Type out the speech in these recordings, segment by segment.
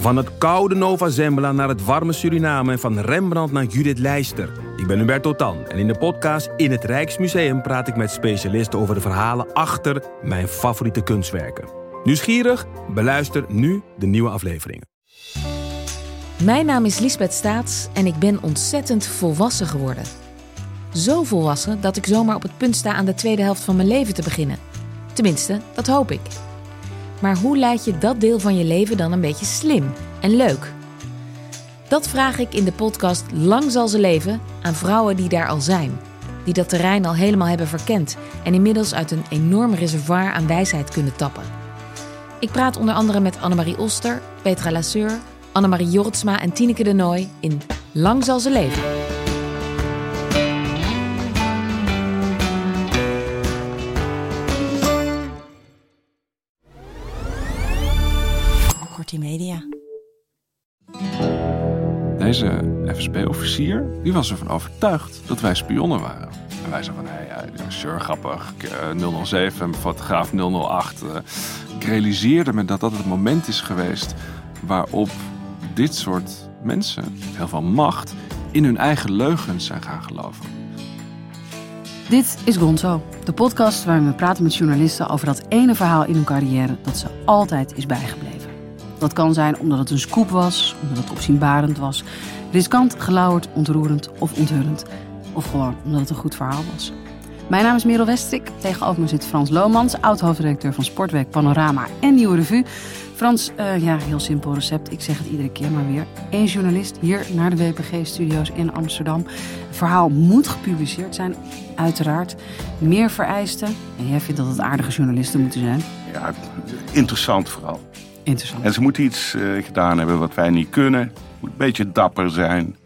Van het koude Nova Zembla naar het warme Suriname en van Rembrandt naar Judith Leister. Ik ben Hubert Totan en in de podcast In het Rijksmuseum praat ik met specialisten over de verhalen achter mijn favoriete kunstwerken. Nieuwsgierig? Beluister nu de nieuwe afleveringen. Mijn naam is Lisbeth Staats en ik ben ontzettend volwassen geworden. Zo volwassen dat ik zomaar op het punt sta aan de tweede helft van mijn leven te beginnen. Tenminste, dat hoop ik. Maar hoe leid je dat deel van je leven dan een beetje slim en leuk? Dat vraag ik in de podcast Lang zal ze leven aan vrouwen die daar al zijn. Die dat terrein al helemaal hebben verkend en inmiddels uit een enorm reservoir aan wijsheid kunnen tappen. Ik praat onder andere met Annemarie Oster, Petra Lasseur, Annemarie Jortsma en Tineke de Nooi in Lang zal ze leven. Deze FSB-officier die was ervan overtuigd dat wij spionnen waren. En wij zeiden van, hé, ja, sure, grappig. eh, 007, fotograaf 008. eh. ik realiseerde me dat dat het moment is geweest waarop dit soort mensen, heel veel macht, in hun eigen leugens zijn gaan geloven. Dit is Gonzo, de podcast waarin we praten met journalisten over dat ene verhaal in hun carrière dat ze altijd is bijgebleven. Dat kan zijn omdat het een scoop was, omdat het opzienbarend was, riskant, gelauwerd, ontroerend of onthullend. Of gewoon omdat het een goed verhaal was. Mijn naam is Merel Westrik. Tegenover me zit Frans Lomans, oud-hoofdredacteur van Sportweek, Panorama en Nieuwe Revue. Frans, eh, ja, heel simpel recept. Ik zeg het iedere keer maar weer. Eén journalist hier naar de WPG-studio's in Amsterdam. Het verhaal moet gepubliceerd zijn, uiteraard. Meer vereisten. En jij vindt dat het aardige journalisten moeten zijn. Ja, interessant vooral. Interessant. En ze moeten iets eh, gedaan hebben wat wij niet kunnen. Moet een beetje dapper zijn.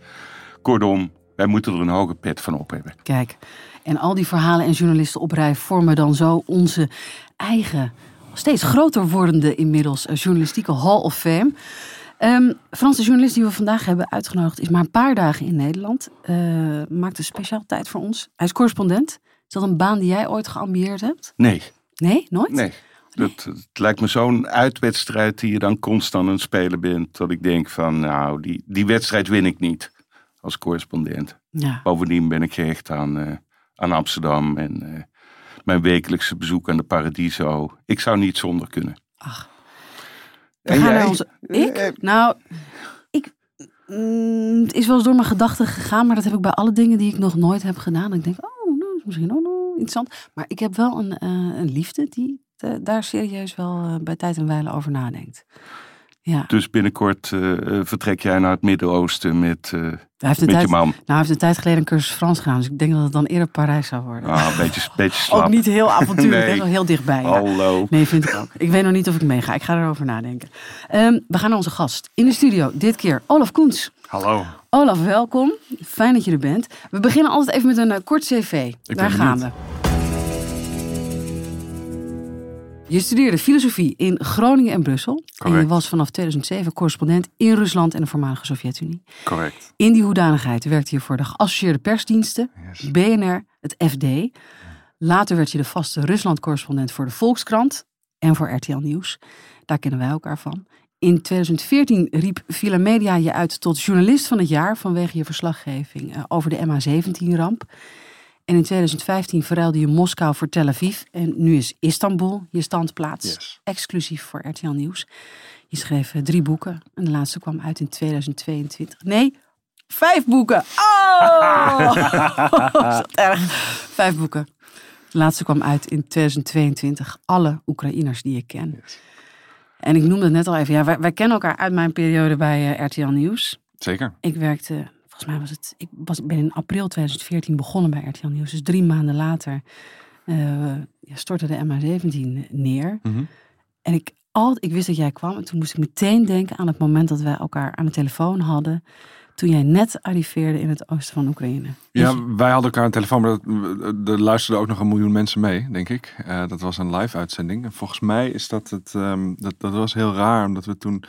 Kortom, wij moeten er een hoge pet van op hebben. Kijk, en al die verhalen en journalisten oprij vormen dan zo onze eigen, steeds groter wordende inmiddels eh, journalistieke Hall of Fame. Ehm Frans, de journalist die we vandaag hebben uitgenodigd, is maar een paar dagen in Nederland. Eh, maakt een speciaal tijd voor ons. Hij is correspondent. Is dat een baan die jij ooit geambieerd hebt? Nee, Nee, nooit? nee. Het lijkt me zo'n uitwedstrijd die je dan constant aan het spelen bent. Dat ik denk van, nou, die, die wedstrijd win ik niet als correspondent. Ja. Bovendien ben ik gehecht aan, eh, aan Amsterdam en eh, mijn wekelijkse bezoek aan de Paradiso. Ik zou niet zonder kunnen. Ach. En jij? naar onze... Ik? Eh, Nou, ik... mm, het is wel eens door mijn gedachten gegaan, maar dat heb ik bij alle dingen die ik nog nooit heb gedaan. Ik denk, oh, nou, dat is misschien ook nog interessant. Maar ik heb wel een, een liefde die eh, daar serieus wel eh, bij tijd en wijle over nadenkt. Ja, Dus binnenkort eh, vertrek jij naar het Midden-Oosten met, eh, hij heeft, een met tijd, je man. nou, hij heeft een tijd geleden een cursus Frans gedaan, dus ik denk dat het dan eerder Parijs zou worden. Ah, een beetje, beetje slap. ook niet heel avontuurlijk, Nee. wel heel dichtbij. ja. Hallo. Nee, vind ik ook. Ik weet nog niet of ik meega. Ik ga erover nadenken. Ehm, we gaan naar onze gast in de studio. Dit keer Olaf Koens. Hallo. Olaf, welkom. Fijn dat je er bent. We beginnen altijd even met een kort cv. Daar gaan we. Je studeerde filosofie in Groningen en Brussel. En je was vanaf 2007 correspondent in Rusland en de voormalige Sovjet-Unie. Correct. In die hoedanigheid werkte je voor de geassocieerde persdiensten, Yes. BNR, het FD. Later werd je de vaste Rusland-correspondent voor de Volkskrant en voor RTL Nieuws. Daar kennen wij elkaar van. In 2014 riep Villa Media je uit tot journalist van het jaar vanwege je verslaggeving eh, over de MH17-ramp. En in 2015 verruilde je Moskou voor Tel Aviv. En nu is Istanbul je standplaats, Yes. exclusief voor RTL Nieuws. Je schreef eh, drie boeken en de laatste kwam uit in 2022. Nee, vijf boeken. Oh, is dat erg. Vijf boeken. De laatste kwam uit in 2022. Alle Oekraïners die ik ken. En ik noemde het net al even. Ja, wij, wij kennen elkaar uit mijn periode bij eh, RTL Nieuws. Zeker. Ik werkte, volgens mij was het, ik was, ben in april 2014 begonnen bij RTL Nieuws. Dus drie maanden later eh, ja, stortte de MH17 neer. Mhm. En ik, al, ik wist dat jij kwam. En toen moest ik meteen denken aan het moment dat wij elkaar aan de telefoon hadden. Toen jij net arriveerde in het oosten van Oekraïne. Ja, wij hadden elkaar aan de telefoon, maar dat- er luisterden ook nog een miljoen mensen mee, denk ik. Eh, dat was een live uitzending. En volgens mij is dat het, ehm, dat, dat was heel raar, omdat we toen,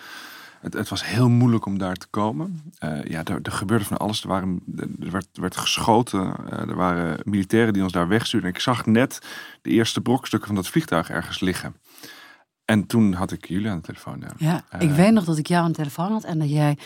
het, het was heel moeilijk om daar te komen. Eh, ja, er, er gebeurde van alles. Er, waren, er werd, er werd geschoten, Eh, er waren militairen die ons daar wegstuurden. En ik zag net de eerste brokstukken van dat vliegtuig ergens liggen. En toen had ik jullie aan de telefoon. Ja. Ja, ik Eh. weet nog dat ik jou aan de telefoon had en dat jij.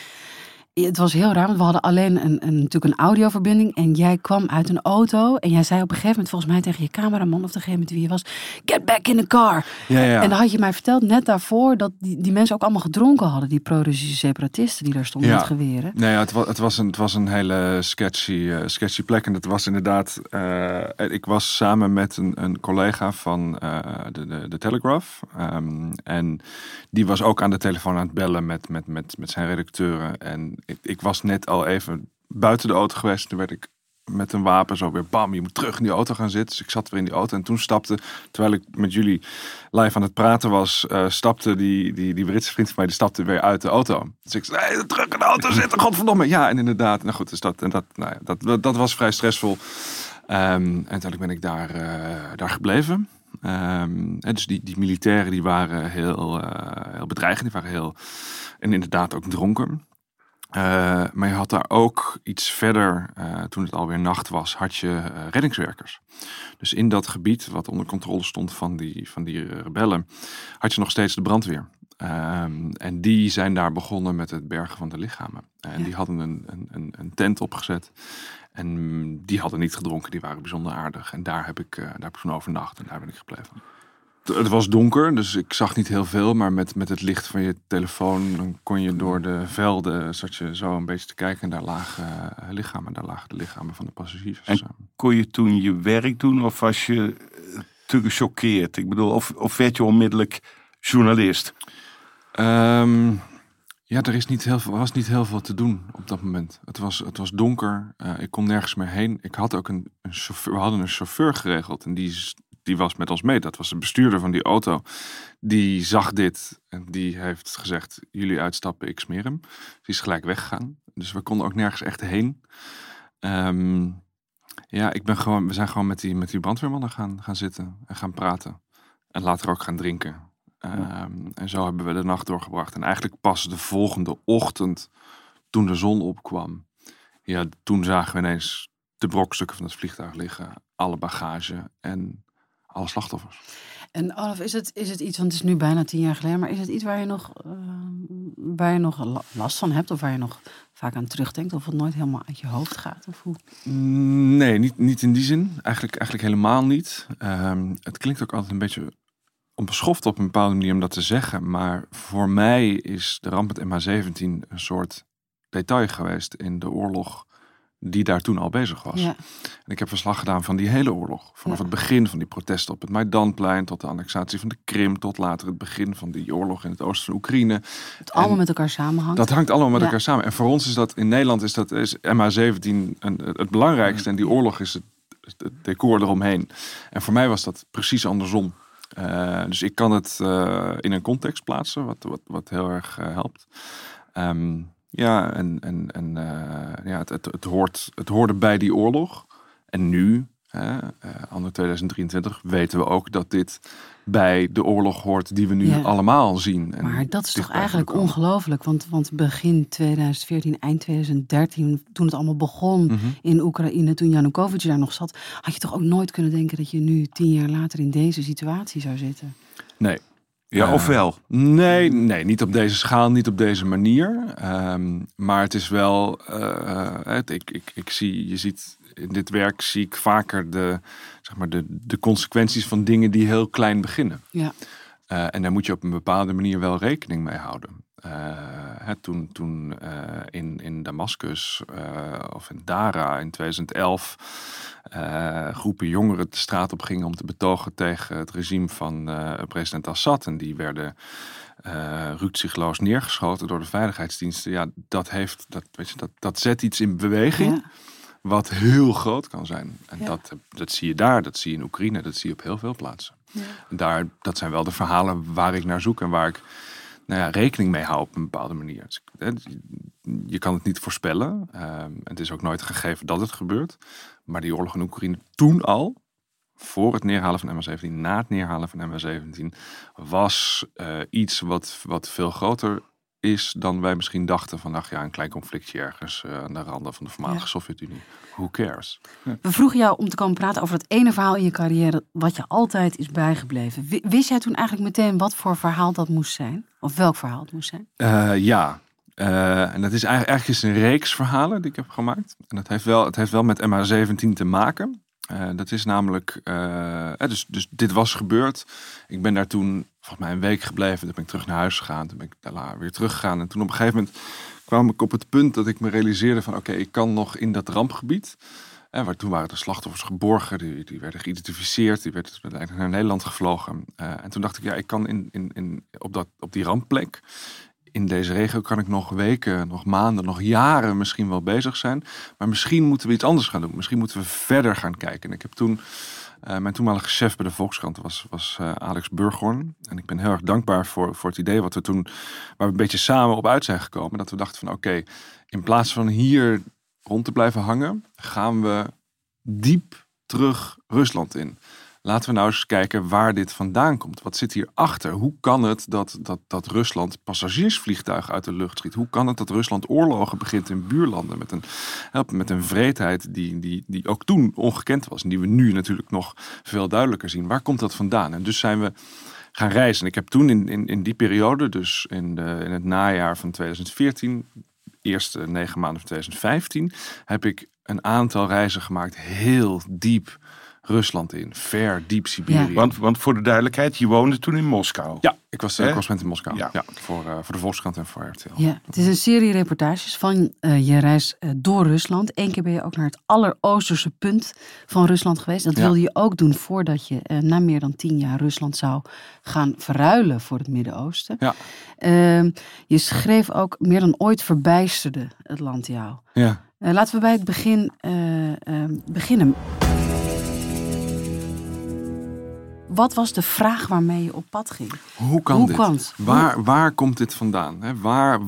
Het was heel raar, want we hadden alleen een, een, natuurlijk een audioverbinding. En jij kwam uit een auto. En jij zei op een gegeven moment volgens mij tegen je cameraman of degene met wie je was: Get back in the car. Ja, ja. En dan had je mij verteld net daarvoor dat die, die mensen ook allemaal gedronken hadden. Die pro-Russische separatisten die daar stonden Ja. met geweren. Nee, ja, het, was, het, was een, het was een hele sketchy, eh, sketchy plek. En het was inderdaad. eh, ik was samen met een, een collega van eh, de, de, de Telegraph. Ehm, en die was ook aan de telefoon aan het bellen met, met, met, met zijn redacteuren. En ik, ik was net al even buiten de auto geweest. Toen werd ik met een wapen zo weer bam, je moet terug in die auto gaan zitten. Dus ik zat weer in die auto en toen stapte, terwijl ik met jullie live aan het praten was, eh, stapte die, die, die Britse vriend van mij, die stapte weer uit de auto. Dus ik zei, nee, terug in de auto zitten, godverdomme. Ja, en inderdaad, nou goed, dus dat, en dat, nou ja, dat, dat, dat was vrij stressvol. Ehm, en uiteindelijk ben ik daar, eh, daar gebleven. Ehm, en dus die, die militairen die waren heel, eh, heel bedreigend, die waren heel, en inderdaad ook dronken. Eh, maar je had daar ook iets verder, eh, toen het alweer nacht was, had je eh, reddingswerkers. Dus in dat gebied, wat onder controle stond van die, van die rebellen, had je nog steeds de brandweer. Ehm, en die zijn daar begonnen met het bergen van de lichamen. En Ja. die hadden een, een, een, tent opgezet. En die hadden niet gedronken, die waren bijzonder aardig. En daar heb ik, daar heb ik van overnacht en daar ben ik gebleven. Het- was donker, dus ik zag niet heel veel. Maar met, met het licht van je telefoon dan kon je door de velden, zat je zo een beetje te kijken. En daar lagen eh, lichamen, daar lagen de lichamen van de passagiers. En- Kon je toen je werk doen of was je eh, te gechoqueerd? Ik bedoel, of, of werd je onmiddellijk journalist? Ehm, ja, er is niet heel veel, was niet heel veel te doen op dat moment. Het was, het was donker. eh, ik kon nergens meer heen. Ik had ook een, een chauffeur. We hadden een chauffeur geregeld en die, is- die was met ons mee. Dat was de bestuurder van die auto. Die zag dit en die heeft gezegd: jullie uitstappen, ik smeer hem. Die is gelijk weggegaan. Dus we konden ook nergens echt heen. Ehm, ja, ik ben gewoon, we zijn gewoon met die, met die brandweermannen gaan, gaan zitten en gaan praten. En later ook gaan drinken. Ehm, en zo hebben we de nacht doorgebracht. En eigenlijk pas de volgende ochtend, toen de zon opkwam, ja, toen zagen we ineens de brokstukken van het vliegtuig liggen, alle bagage en alle slachtoffers. En Olaf, is het, is het iets, want het is nu bijna tien jaar geleden, maar is het iets waar je nog, eh, waar je nog la- last van hebt of waar je nog vaak aan terugdenkt of het nooit helemaal uit je hoofd gaat? Of hoe? Mm, Nee, niet, niet in die zin. Eigenlijk, eigenlijk helemaal niet. Ehm, het klinkt ook altijd een beetje onbeschoft op een bepaalde manier om dat te zeggen. Maar voor mij is de ramp met MH17 een soort detail geweest in de oorlog die daar toen al bezig was. Ja, En ik heb verslag gedaan van die hele oorlog. Vanaf Ja. het begin van die protesten op het Maidanplein tot de annexatie van de Krim, tot later het begin van die oorlog in het oosten van Oekraïne. het allemaal met elkaar samenhangt. Dat hangt allemaal met Ja. elkaar samen. En voor ons is dat in Nederland is dat is MH17 een, het belangrijkste. En die oorlog is het, het decor eromheen. En voor mij was dat precies andersom. Eh, dus ik kan het eh, in een context plaatsen, wat, wat, wat heel erg eh, helpt. Ehm, ja, en, en, en eh, ja, het, het, het, hoort, het hoorde bij die oorlog. En nu, hè, eh, anno 2023, weten we ook dat dit bij de oorlog hoort die we nu Ja. allemaal zien. En Maar dat is toch eigenlijk ongelooflijk? Want, want begin 2014, eind 2013, toen het allemaal begon Mhm. in Oekraïne, toen Janukovic daar nog zat, had je toch ook nooit kunnen denken dat je nu tien jaar later in deze situatie zou zitten? Nee. Ja, Eh, ofwel. Nee, nee, niet op deze schaal, niet op deze manier. Ehm, maar het is wel, eh, het, ik, ik, ik zie, je ziet in dit werk zie ik vaker de, zeg maar de, de consequenties van dingen die heel klein beginnen. Ja. Eh, en daar moet je op een bepaalde manier wel rekening mee houden. Eh, hè, toen toen eh, in, in Damascus eh, of in Dara in 2011 eh, groepen jongeren de straat op gingen om te betogen tegen het regime van president Assad. En die werden rukzichtloos neergeschoten door de veiligheidsdiensten. Ja, dat, heeft, dat, weet je, dat, dat zet iets in beweging Ja. wat heel groot kan zijn. En Ja. dat, dat zie je daar, dat zie je in Oekraïne, dat zie je op heel veel plaatsen. Ja. Daar, dat zijn wel de verhalen waar ik naar zoek en waar ik nou ja, rekening mee hou op een bepaalde manier. Dus, je kan het niet voorspellen. ehm, het is ook nooit gegeven dat het gebeurt. Maar die oorlog in Oekraïne toen al, voor het neerhalen van MH17, na het neerhalen van MH17, was eh, iets wat, wat veel groter is dan wij misschien dachten van, ach ja, een klein conflictje ergens uh, aan de randen van de voormalige Ja. Sovjet-Unie. Who cares? We vroegen jou om te komen praten over het ene verhaal in je carrière wat je altijd is bijgebleven. Wi- Wist jij toen eigenlijk meteen wat voor verhaal dat moest zijn? Of welk verhaal het moest zijn? Eh, ja, Eh, en dat is eigenlijk, eigenlijk is het een reeks verhalen die ik heb gemaakt. En dat heeft wel, het heeft wel met MH17 te maken. Eh, dat is namelijk, eh, eh, dus, dus dit was gebeurd. Ik ben daar toen volgens mij een week gebleven. Toen ben ik terug naar huis gegaan. Toen ben ik daarna weer teruggegaan. En toen op een gegeven moment kwam ik op het punt dat ik me realiseerde van oké, ik kan nog in dat rampgebied. En waar toen waren de slachtoffers geborgen, die, die werden geïdentificeerd, die werden uiteindelijk naar Nederland gevlogen. En toen dacht ik, ja, ik kan in, in, in, op, dat, op die rampplek, in deze regio, kan ik nog weken, nog maanden, nog jaren misschien wel bezig zijn. Maar misschien moeten we iets anders gaan doen. Misschien moeten we verder gaan kijken. En ik heb toen, eh, mijn toenmalige chef bij de Volkskrant was, was eh, Alex Burghorn. En ik ben heel erg dankbaar voor, voor het idee wat we toen, waar we een beetje samen op uit zijn gekomen. Dat we dachten van oké, in plaats van hier rond te blijven hangen, gaan we diep terug Rusland in. Laten we nou eens kijken waar dit vandaan komt. Wat zit hierachter? Hoe kan het dat, dat, dat Rusland passagiersvliegtuigen uit de lucht schiet? Hoe kan het dat Rusland oorlogen begint in buurlanden met een, met een vreedheid die, die, die ook toen ongekend was en die we nu natuurlijk nog veel duidelijker zien? Waar komt dat vandaan? En dus zijn we gaan reizen. En ik heb toen in, in, in die periode, dus in, de, in het najaar van 2014, eerste negen maanden van 2015, heb ik een aantal reizen gemaakt, heel diep Rusland in, ver, diep Siberië. Want, want voor de duidelijkheid, je woonde toen in Moskou. Ja, ik was Hè? correspondent in Moskou. Ja. Ja. voor, uh, voor de Volkskrant en voor RTL. Ja, het is een serie reportages van uh, je reis uh, door Rusland. Eén keer ben je ook naar het alleroosterse punt van Rusland geweest. Dat Ja. wilde je ook doen voordat je uh, na meer dan tien jaar Rusland zou gaan verruilen voor het Midden-Oosten. Ja. Ehm, je schreef ook meer dan ooit verbijsterde het land jou. Ja. Uh, laten we bij het begin uh, uh, beginnen. Wat was de vraag waarmee je op pad ging? Hoe kan Hoe dit? Waar, waar komt dit vandaan? Waar,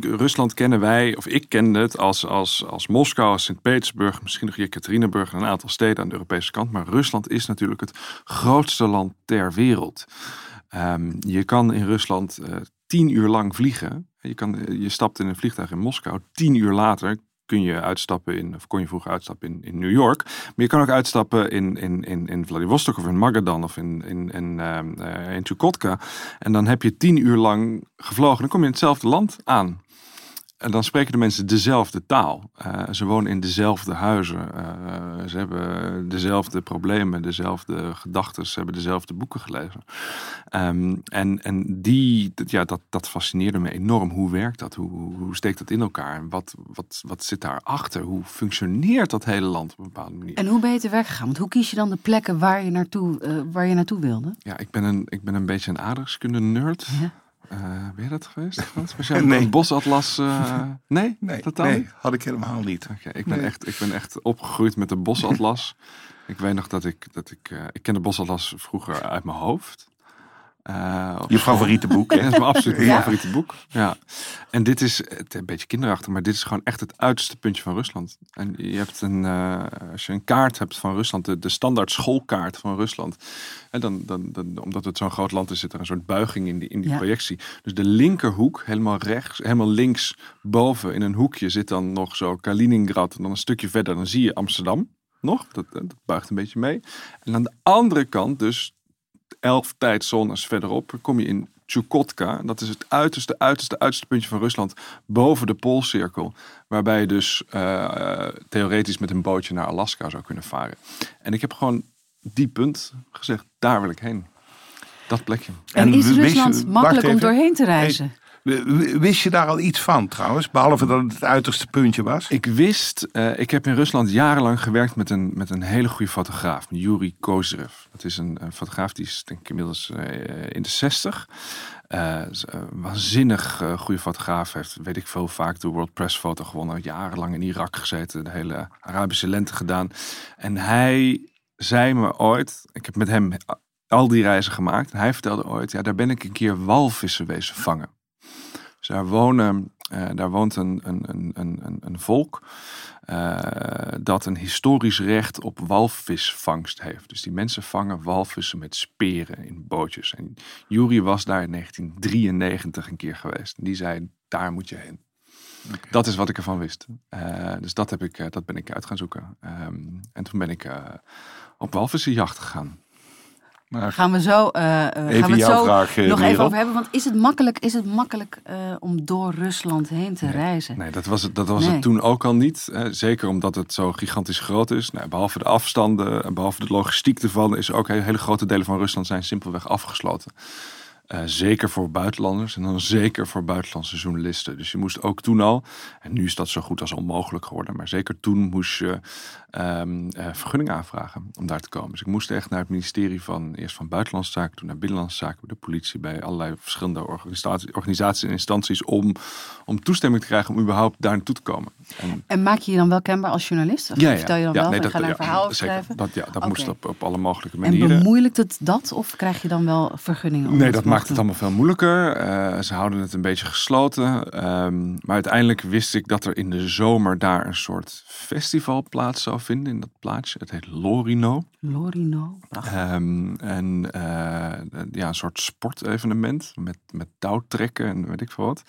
Rusland kennen wij, of ik kende het als, als, als Moskou, als Sint-Petersburg, misschien nog Jekaterinburg en een aantal steden aan de Europese kant. Maar Rusland is natuurlijk het grootste land ter wereld. Um, je kan in Rusland uh, tien uur lang vliegen. Je, kan, je stapt in een vliegtuig in Moskou. Tien uur later kun je uitstappen in, of kon je vroeger uitstappen in, in New York. Maar je kan ook uitstappen in, in, in, in Vladivostok of in Magadan of in, in, in, uh, in Chukotka. En dan heb je tien uur lang gevlogen. Dan kom je in hetzelfde land aan. En dan spreken de mensen dezelfde taal. Uh, ze wonen in dezelfde huizen. Uh, ze hebben dezelfde problemen, dezelfde gedachten. Ze hebben dezelfde boeken gelezen. Um, en en die, ja, dat, dat fascineerde me enorm. Hoe werkt dat? Hoe, hoe steekt dat in elkaar? En wat, wat, wat zit daarachter? Hoe functioneert dat hele land op een bepaalde manier? En hoe ben je te werk gegaan? Want hoe kies je dan de plekken waar je naartoe, uh, waar je naartoe wilde? Ja, ik ben een, ik ben een beetje een aardrijkskunde-nerd. Ja. Uh, ben je dat geweest? Jij nee. een bosatlas? Uh... Nee? Nee, totaal nee, had ik helemaal niet. Okay, ik, ben Nee. echt, ik ben echt opgegroeid met de bosatlas. ik weet nog dat ik, dat ik, uh, ik ken de bosatlas vroeger uit mijn hoofd. Uh, Je favoriete boek? Dat is mijn absoluut mijn Ja. favoriete boek. Ja. En dit is het, een beetje kinderachtig, maar dit is gewoon echt het uiterste puntje van Rusland. En je hebt een, uh, als je een kaart hebt van Rusland, de, de standaard schoolkaart van Rusland. En dan, dan, dan, omdat het zo'n groot land is, zit er een soort buiging in die, in die Ja. projectie. Dus de linkerhoek, helemaal rechts, helemaal links boven in een hoekje zit dan nog zo Kaliningrad. En dan een stukje verder, dan zie je Amsterdam nog. Dat, dat buigt een beetje mee. En aan de andere kant, dus elf tijdzones verderop, kom je in Chukotka. Dat is het uiterste, uiterste, uiterste puntje van Rusland. Boven de Poolcirkel. Waarbij je dus uh, theoretisch met een bootje naar Alaska zou kunnen varen. En ik heb gewoon die punt gezegd, daar wil ik heen. Dat plekje. En, en is Rusland makkelijk om doorheen te reizen? Wist je daar al iets van trouwens? Behalve dat het het uiterste puntje was? Ik wist, uh, ik heb in Rusland jarenlang gewerkt met een, met een hele goede fotograaf, Yuri Kozyrev. Dat is een, fotograaf die is denk ik inmiddels uh, in de 60. Uh, waanzinnig goede fotograaf. Heeft, weet ik veel, vaak de World Press Foto gewonnen. Jarenlang in Irak gezeten. De hele Arabische lente gedaan. En hij zei me ooit, ik heb met hem al die reizen gemaakt. Hij vertelde ooit, ja, daar ben ik een keer walvissen wezen vangen. Daar wonen Eh, daar woont een, een, een, een, een volk eh, dat een historisch recht op walvisvangst heeft. Dus die mensen vangen walvissen met speren in bootjes. En Jury was daar in 1993 een keer geweest. En die zei, daar moet je heen. Dat is wat ik ervan wist. Uh, dus dat, heb ik, dat ben ik uit gaan zoeken. Um, en toen ben ik op walvissenjacht gegaan. Maar gaan we zo, uh, gaan we het zo vraag, nog even over hebben. Want is het makkelijk, is het makkelijk uh, om door Rusland heen te nee, reizen? Nee, dat was het, dat was nee. het toen ook al niet. Hè. Zeker omdat het zo gigantisch groot is. Nou, behalve de afstanden en behalve de logistiek ervan... is ook hele, hele grote delen van Rusland zijn simpelweg afgesloten. Uh, zeker voor buitenlanders en dan zeker voor buitenlandse journalisten. Dus je moest ook toen al, en nu is dat zo goed als onmogelijk geworden, maar zeker toen moest je um, uh, vergunning aanvragen om daar te komen. Dus ik moest echt naar het ministerie van eerst van Buitenlandse Zaken, toen naar Binnenlandse Zaken, de politie, bij allerlei verschillende organisaties, organisaties en instanties om, om toestemming te krijgen om überhaupt daar naartoe te komen. En, en maak je je dan wel kenbaar als journalist? Of ja, ja, vertel je dan ja, wel, nee, dat, ga een ja, verhaal schrijven? Dat, ja, dat okay. moest op, op alle mogelijke En manieren. bemoeilijkt het dat of krijg je dan wel vergunningen? om Nee, dat te maakt het allemaal veel moeilijker. Uh, ze houden het een beetje gesloten. Um, maar uiteindelijk wist ik dat er in de zomer daar een soort festival plaats zou vinden in dat plaatsje. Het heet Lorino. Lorino, prachtig. Um, en uh, ja, een soort sportevenement met, met touwtrekken en weet ik veel wat.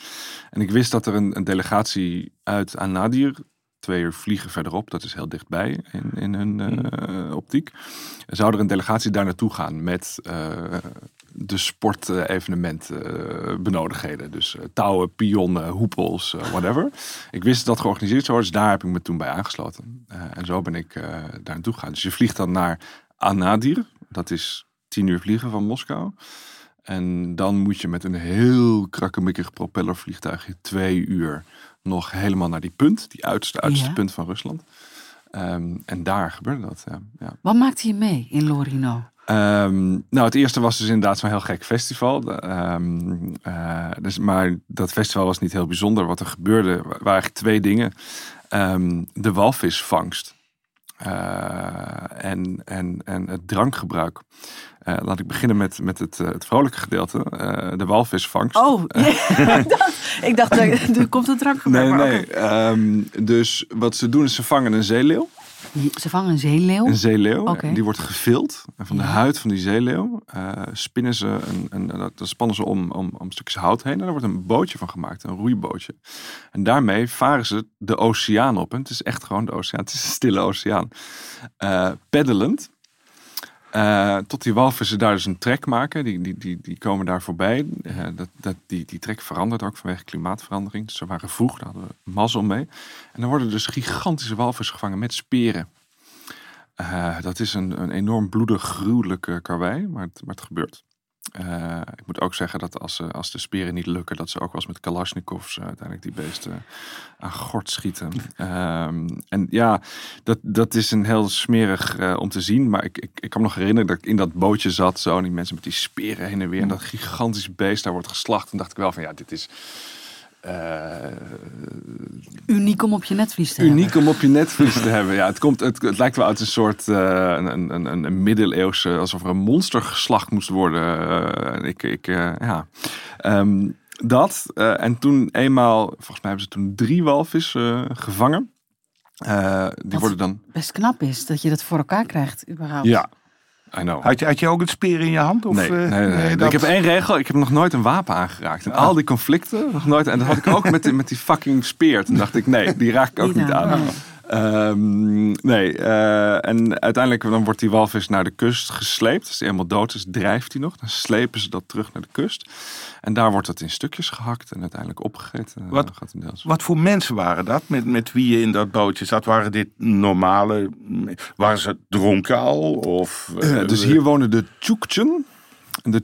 En ik wist dat er een, een delegatie uit Anadir twee uur vliegen verderop. Dat is heel dichtbij in, in hun uh, optiek. Zou er een delegatie daar naartoe gaan met uh, de sportevenement benodigdheden. Dus uh, touwen, pionnen, hoepels, whatever. Ik wist dat georganiseerd zou worden, dus daar heb ik me toen bij aangesloten. en zo ben ik daar naartoe gegaan. Dus je vliegt dan naar Anadir. Dat is tien uur vliegen van Moskou. En dan moet je met een heel krakkemikkig propellervliegtuigje twee uur nog helemaal naar die punt, die uiterste, uiterste Ja. punt van Rusland. Ehm, en daar gebeurde dat. Ja. ja. Wat maakte je mee in Lorino? Ehm, nou, het eerste was dus inderdaad zo'n heel gek festival. Ehm, eh, dus, maar dat festival was niet heel bijzonder. Wat er gebeurde waren eigenlijk twee dingen. Ehm, de walvisvangst. Uh, en, en, en het drankgebruik. Uh, laat ik beginnen met, met het, het vrolijke gedeelte. Uh, de walvisvangst. Oh, ik dacht, ik dacht er komt een drankgebruik. Nee, maar nee. Um, dus wat ze doen is ze vangen een zeeleeuw. Ze vangen een zeeleeuw? Een zeeleeuw. Die wordt gevild. En van de Ja. huid van die zeeleeuw uh, spinnen ze een, een, dat dat spannen ze om, om, om stukjes hout heen. En daar wordt een bootje van gemaakt, een roeibootje. En daarmee varen ze de oceaan op. En het is echt gewoon de oceaan. Het is een stille oceaan. Uh, peddelend. Uh, tot die walvissen daar dus een trek maken. Die, die, die, die komen daar voorbij. Uh, dat, dat, die, die trek verandert ook vanwege klimaatverandering. Dus ze waren vroeg, daar hadden we mazzel mee. En dan worden dus gigantische walvissen gevangen met speren. Uh, dat is een, een enorm bloedig, gruwelijke karwei, maar het, maar het gebeurt. Uh, ik moet ook zeggen dat als, uh, als de speren niet lukken, dat ze ook wel eens met Kalashnikovs uh, uiteindelijk die beesten aan gort schieten. Um, en ja, dat, dat is een heel smerig uh, om te zien. Maar ik, ik, ik kan me nog herinneren dat ik in dat bootje zat, zo, en die mensen met die speren heen en weer. En dat gigantische beest daar wordt geslacht. En dacht ik wel van ja, dit is. Uniek om op je netvlies te hebben. Uniek om op je netvlies te hebben. Ja, het, komt, het, het lijkt wel uit een soort uh, een, een, een, een middeleeuwse, alsof er een monster geslacht moest worden. Uh, ik, ik, ja. Um, dat. en toen eenmaal, volgens mij hebben ze toen drie walvissen gevangen. die Wat worden dan. Best knap is dat je dat voor elkaar krijgt, überhaupt. Ja. I know. Had je, had je ook het speer in je hand? Of, nee, uh, nee, nee, nee. dat... Ik heb één regel. Ik heb nog nooit een wapen aangeraakt. En ah. al die conflicten, nog nooit. En dat had ik ook met die, met die fucking speer. Toen dacht ik, nee, die raak ik ook niet, niet aan. Um, nee, uh, en uiteindelijk dan wordt die walvis naar de kust gesleept. Als die helemaal dood is, drijft hij nog. Dan slepen ze dat terug naar de kust. En daar wordt het in stukjes gehakt en uiteindelijk opgegeten. Wat, wat voor mensen waren dat met, met wie je in dat bootje zat? Waren dit normale, waren ze dronken al? Of, uh, dus hier wonen de Tjoektjen. De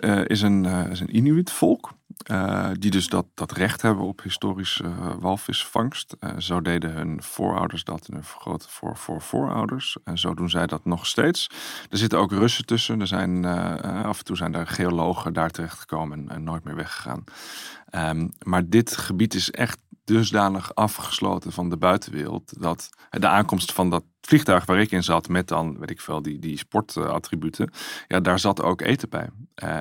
uh, is een, is een Inuit volk. Uh, die dus dat, dat recht hebben op historische uh, walvisvangst. Uh, zo deden hun voorouders dat en hun grote voor, voor voorouders. En zo doen zij dat nog steeds. Er zitten ook Russen tussen. Er zijn, af en toe zijn er geologen daar terechtgekomen en, en nooit meer weggegaan. Um, maar dit gebied is echt dusdanig afgesloten van de buitenwereld. Dat de aankomst van dat vliegtuig waar ik in zat, met dan, weet ik veel, die, die sportattributen. Ja, daar zat ook eten bij.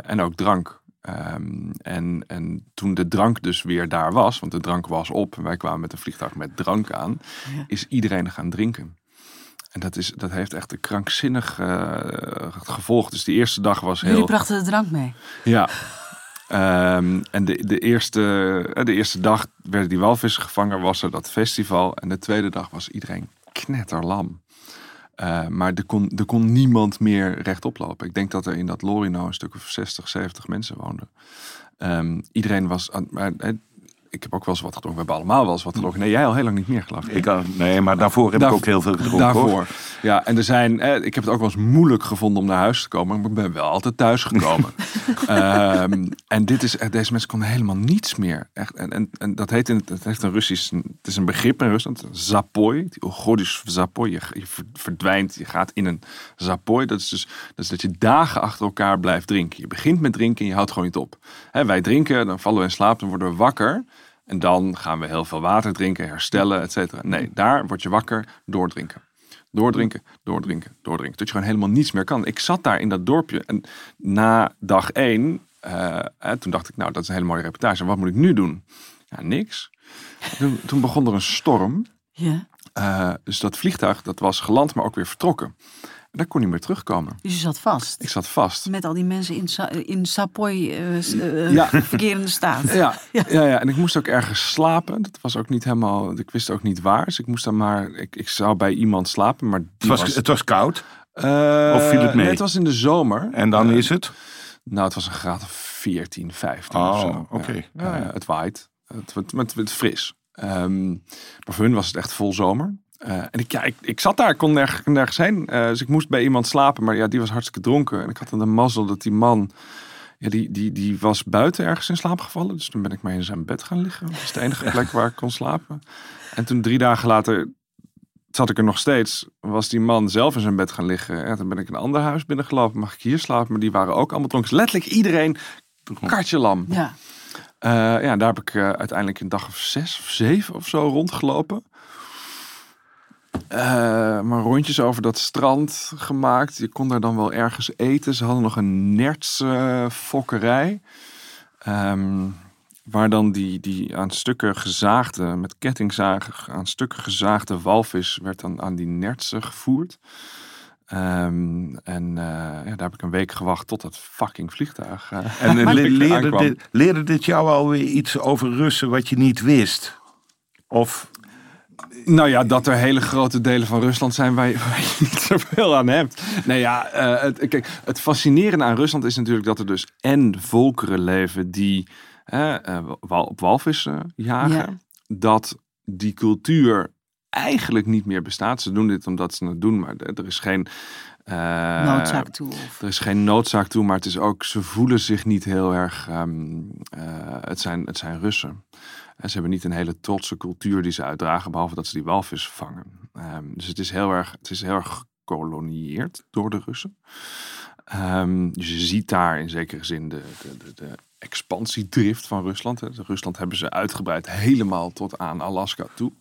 en ook drank. Ehm, en, en toen de drank dus weer daar was, want de drank was op en wij kwamen met een vliegtuig met drank aan, Ja. is iedereen gaan drinken. En dat, is, dat heeft echt een krankzinnig eh, gevolg. Dus die eerste dag was heel... Jullie brachten de drank mee. Ja. Ehm, en de, de, eerste, eh, de eerste dag werden die walvissen gevangen, was er dat festival. En de tweede dag was iedereen knetterlam. Eh, maar er kon, er kon niemand meer rechtop lopen. Ik denk dat er in dat Lorino een stuk of 60, 70 mensen woonden. Ehm, iedereen was... Maar, eh, ik heb ook wel eens wat gedronken. We hebben allemaal wel eens wat gedronken. Nee, jij al heel lang niet meer geloof ik. Nee, maar daarvoor heb Daar- ik ook heel veel gedronken. Daarvoor. hoor. Ja, en er zijn, eh, ik heb het ook wel eens moeilijk gevonden om naar huis te komen, maar ik ben wel altijd thuis gekomen. Ehm, en dit is, echt- deze mensen konden helemaal niets meer. Echt, en, en, en dat heet in het, heeft een Russisch, het is een begrip in Rusland, zapoi, die Ogodisch zapoi. Je, je ver- verdwijnt, je gaat in een zapoi. Dat is dus dat, is dat je dagen achter elkaar blijft drinken. Je begint met drinken en je houdt gewoon niet op. Wij drinken, dan vallen we in slaap, dan worden we wakker. En dan gaan we heel veel water drinken, herstellen, et cetera. Nee, daar word je wakker, doordrinken. Doordrinken, doordrinken, doordrinken. Dat je gewoon helemaal niets meer kan. Ik zat daar in dat dorpje en na dag één, eh, toen dacht ik, nou, dat is een hele mooie reportage. Wat moet ik nu doen? Ja, niks. Toen, toen begon er een storm. Ja. Eh, dus dat vliegtuig, dat was geland, maar ook weer vertrokken. En daar kon niet meer terugkomen. Dus je zat vast. Ik zat vast. Met al die mensen in, Sa in Sapoy eh, s- eh, Ja. verkerende staat. Ja, ja. Ja, en ik moest ook ergens slapen. Dat was ook niet helemaal, ik wist ook niet waar. Dus ik moest dan maar, ik, ik zou bij iemand slapen, maar Het was, was... het was koud Eh, Of viel het mee? Nee, het was in de zomer. en dan Eh, is het. Nou, het was een graad of 14, 15 Oh, of zo. oké. Ja. Ja, ja. Eh, het waait. Het wordt het, het fris. Ehm, maar voor hun was het echt vol zomer. Eh, en ik, ja, ik, ik zat daar, ik kon nergens, nergens heen. Eh, dus ik moest bij iemand slapen. Maar ja, die was hartstikke dronken. En ik had dan de mazzel dat die man... Ja, die, die, die was buiten ergens in slaap gevallen. Dus toen ben ik maar in zijn bed gaan liggen. Dat is de enige plek waar ik kon slapen. En toen drie dagen later zat ik er nog steeds. Was die man zelf in zijn bed gaan liggen. Ja, toen ben ik een ander huis binnengelopen. Mag ik hier slapen? Maar die waren ook allemaal dronken. Dus letterlijk iedereen kartje lam. Ja. Eh, ja, daar heb ik eh, uiteindelijk een dag of zes of zeven of zo rondgelopen. Eh, maar rondjes over dat strand gemaakt. Je kon daar dan wel ergens eten. Ze hadden nog een nertse fokkerij. Ehm, waar dan die, die aan stukken gezaagde, met kettingzagen aan stukken gezaagde walvis werd dan aan die nertsen gevoerd. Ehm, en eh, ja, daar heb ik een week gewacht tot dat fucking vliegtuig. eh, En eh, le- leerde, aankwam. dit, leerde dit jou alweer iets over Russen wat je niet wist? Of Nou ja, dat er hele grote delen van Rusland zijn waar je, waar je niet zoveel aan hebt. Nee ja, eh, het, kijk, het fascinerende aan Rusland is natuurlijk dat er dus en volkeren leven die eh, wal- op walvissen jagen. Ja. Dat die cultuur eigenlijk niet meer bestaat. Ze doen dit omdat ze het doen, maar er is geen... eh, Noodzaak toe. Of... er is geen noodzaak toe, maar het is ook, ze voelen zich niet heel erg. ehm, eh, het, zijn, het zijn Russen. En ze hebben niet een hele trotse cultuur die ze uitdragen, behalve dat ze die walvis vangen. Ehm, dus het is heel erg, het is heel erg gekolonieerd door de Russen. Ehm, dus je ziet daar in zekere zin de, de, de, de expansiedrift van Rusland. hè. Rusland hebben ze uitgebreid helemaal tot aan Alaska toe.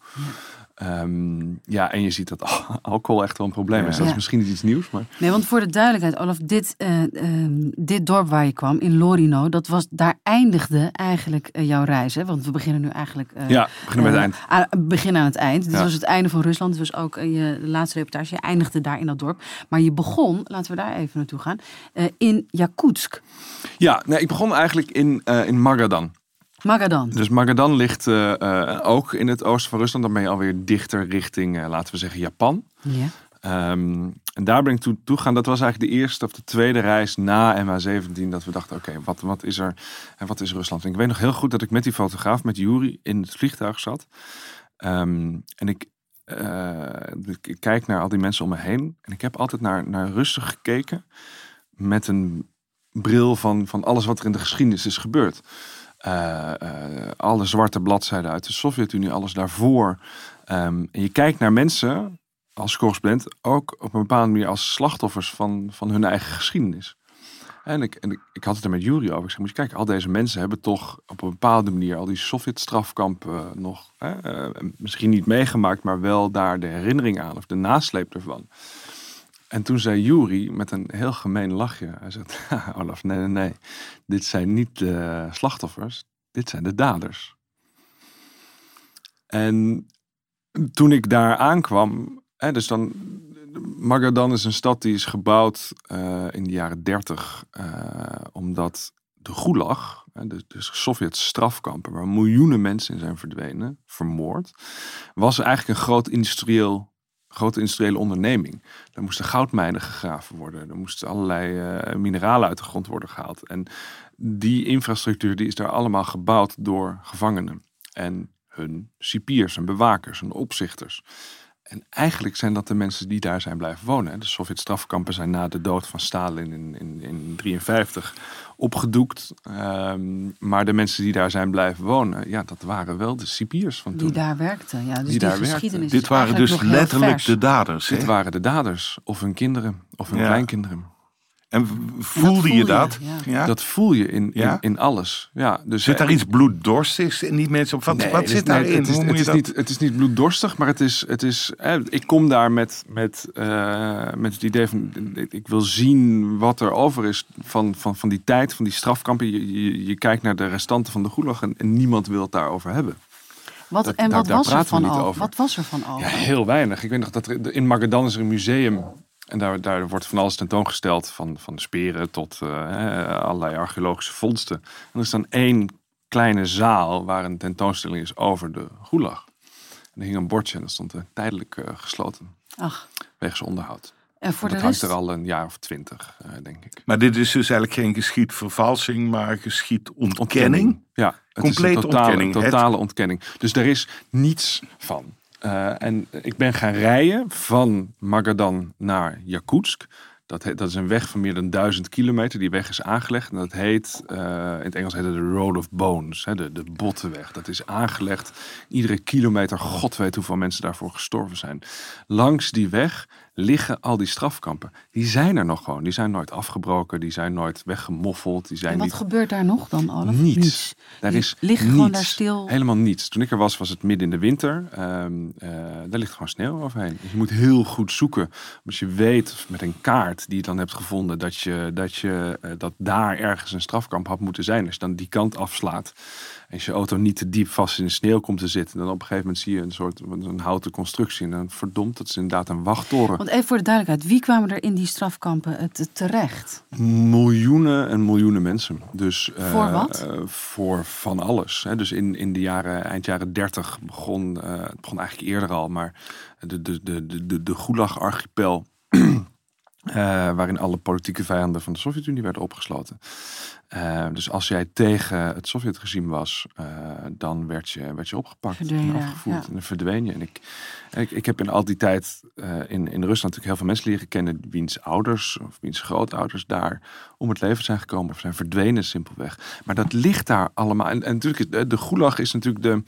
Ehm, ja, en je ziet dat al- alcohol echt wel een probleem is. Dat is misschien niet iets nieuws, maar... Nee, want voor de duidelijkheid, Olaf, dit, eh, ehm, dit dorp waar je kwam, in Lorino, dat was, daar eindigde eigenlijk eh, jouw reis. Hè? Want we beginnen nu eigenlijk... eh, Ja, beginnen met het eind. aan- begin aan het eind. Dit Ja. was het einde van Rusland. Was ook je laatste reportage. Je eindigde daar in dat dorp. Maar je begon, laten we daar even naartoe gaan, in Yakutsk. Ja, nee, ik begon eigenlijk in, in Magadan. Magadan. Dus Magadan ligt eh, eh, ook in het oosten van Rusland. Dan ben je alweer dichter richting, eh, laten we zeggen, Japan. Ja. Ehm, en daar ben ik toe toegegaan. Dat was eigenlijk de eerste of de tweede reis na MH17. Dat we dachten, oké, wat, wat is er en wat is Rusland? En ik weet nog heel goed dat ik met die fotograaf, met Yuri, in het vliegtuig zat. Ehm, en ik, ik, ik kijk naar al die mensen om me heen. En ik heb altijd naar, naar Russen gekeken. Met een bril van, van alles wat er in de geschiedenis is gebeurd. Eh, eh, alle zwarte bladzijden uit de Sovjet-Unie, alles daarvoor. Ehm, en je kijkt naar mensen als correspondent ook op een bepaalde manier als slachtoffers van, van hun eigen geschiedenis. En, ik, en ik, had het er met Jury over. Ik zei, moet je kijken, al deze mensen hebben toch op een bepaalde manier al die Sovjet-strafkampen nog eh, misschien niet meegemaakt, maar wel daar de herinnering aan of de nasleep ervan. En toen zei Juri met een heel gemeen lachje. Hij zegt, Olaf, nee, nee, nee. Dit zijn niet de slachtoffers. Dit zijn de daders. En toen ik daar aankwam, hè, dus dan, Magadan is een stad die is gebouwd uh, in de jaren 30, uh, omdat de Gulag, de, de Sovjet-strafkampen, waar miljoenen mensen in zijn verdwenen, vermoord, was eigenlijk een groot industrieel, grote industriële onderneming. Er moesten goudmijnen gegraven worden, er moesten allerlei uh, mineralen uit de grond worden gehaald. En die infrastructuur die is daar allemaal gebouwd door gevangenen. En hun cipiers en bewakers en opzichters. En eigenlijk zijn dat de mensen die daar zijn blijven wonen. De Sovjet-strafkampen zijn na de dood van Stalin in 1953 in, opgedoekt. Um, maar de mensen die daar zijn blijven wonen, ja, dat waren wel de cipiers van toen. Die daar werkten, ja. Dus die, die daar geschiedenis werkten. Dit waren dus letterlijk de daders. Dit waren de daders, of hun kinderen, of hun Ja. kleinkinderen. En voelde voel je je, dat? ja. Dat voel je in, in, Ja? in alles. Ja, dus Zit daar iets bloeddorstigs in die mensen? Of wat, Nee, zit nee, daarin? Het is, het, is niet, het is niet bloeddorstig, maar het is. Het is eh, ik kom daar met, met, eh, met het idee van. ik- wil zien wat er over is van, van, van die tijd, van die strafkampen. Je, je, je kijkt naar de restanten van de Gulag en, en niemand wil het daarover hebben. Wat, Dat- en daar- wat daar was er van over? over. Wat was er van over? Ja, heel weinig. Ik weet nog dat er, in Magadan is er een museum. En daar, daar wordt van alles tentoongesteld. Van, van speren tot eh, allerlei archeologische vondsten. En er is dan één kleine zaal waar een tentoonstelling is over de Gulag. En er hing een bordje en dat stond eh, tijdelijk eh, gesloten. Ach, Wegens onderhoud. en voor dat de hangt rest... er al een jaar of twintig, eh, denk ik. Maar dit is dus eigenlijk geen geschiedvervalsing, maar geschiedontkenning. Ja, het Complete is een totale, ontkenning. Het- totale ontkenning. Dus er is niets van. Eh, en ik ben gaan rijden van Magadan naar Yakutsk. Dat, dat is een weg van meer dan duizend kilometer. Die weg is aangelegd. En dat heet, eh, in het Engels heet het de Road of Bones. Hè, de, de bottenweg. Dat is aangelegd. Iedere kilometer, god weet hoeveel mensen daarvoor gestorven zijn. Langs die weg liggen al die strafkampen. Die zijn er nog gewoon. Die zijn nooit afgebroken. Die zijn nooit weggemoffeld. Die zijn En wat niet gebeurt daar nog dan, Olaf? Niets. Daar Die is liggen niets. gewoon daar stil. Helemaal niets. Toen ik er was, was het midden in de winter. Eh, daar ligt gewoon sneeuw overheen. Dus je moet heel goed zoeken. Als je weet met een kaart die je dan hebt gevonden dat, je, dat, je, eh, dat daar ergens een strafkamp had moeten zijn. Als je dan die kant afslaat. Als je auto niet te diep vast in de sneeuw komt te zitten. Dan op een gegeven moment zie je een soort een houten constructie. En dan verdomd, dat is inderdaad een wachttoren. Want even voor de duidelijkheid, wie kwamen er in die strafkampen eh, te- terecht? Miljoenen en miljoenen mensen. Dus, eh, Voor wat? eh, voor van alles. Hè. Dus in, in de jaren, eind jaren 30 begon, het begon eigenlijk eerder al, maar de, de, de, de, de, de Gulag-archipel. waarin alle politieke vijanden van de Sovjet-Unie werden opgesloten. Eh, dus als jij tegen het Sovjet-regime was, eh, dan werd je, werd je opgepakt Verdwenen, en afgevoerd. ja. En dan verdween je. En ik, ik, ik heb in al die tijd eh, in, in Rusland natuurlijk heel veel mensen leren kennen wiens ouders of wiens grootouders daar om het leven zijn gekomen of zijn verdwenen simpelweg. Maar dat ligt daar allemaal. En, en natuurlijk, is, de, de gulag is natuurlijk de,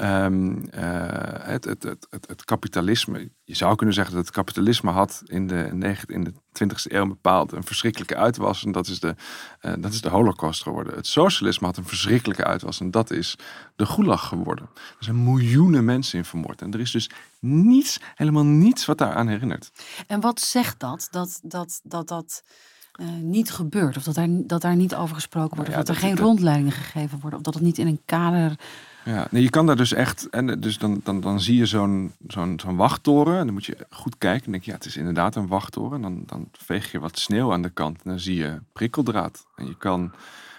ehm, eh, het, het, het, het, kapitalisme. Je zou kunnen zeggen dat het kapitalisme had in de, in de 20e eeuw bepaald een verschrikkelijke uitwas. En dat is, de, eh, dat is de holocaust geworden. Het socialisme had een verschrikkelijke uitwas. En dat is de gulag geworden. Er zijn miljoenen mensen in vermoord. En er is dus niets, helemaal niets wat daaraan herinnert. En wat zegt dat, dat dat, dat, dat eh, niet gebeurt? Of dat daar, dat daar niet over gesproken wordt? Nou ja, of dat er geen dat- rondleidingen gegeven worden? Of dat het niet in een kader... Ja, je kan daar dus echt. En dus dan, dan, dan zie je zo'n zo'n zo'n wachttoren. En dan moet je goed kijken. En denk je, ja, het is inderdaad een wachttoren. En dan, dan veeg je wat sneeuw aan de kant. En dan zie je prikkeldraad. En je kan,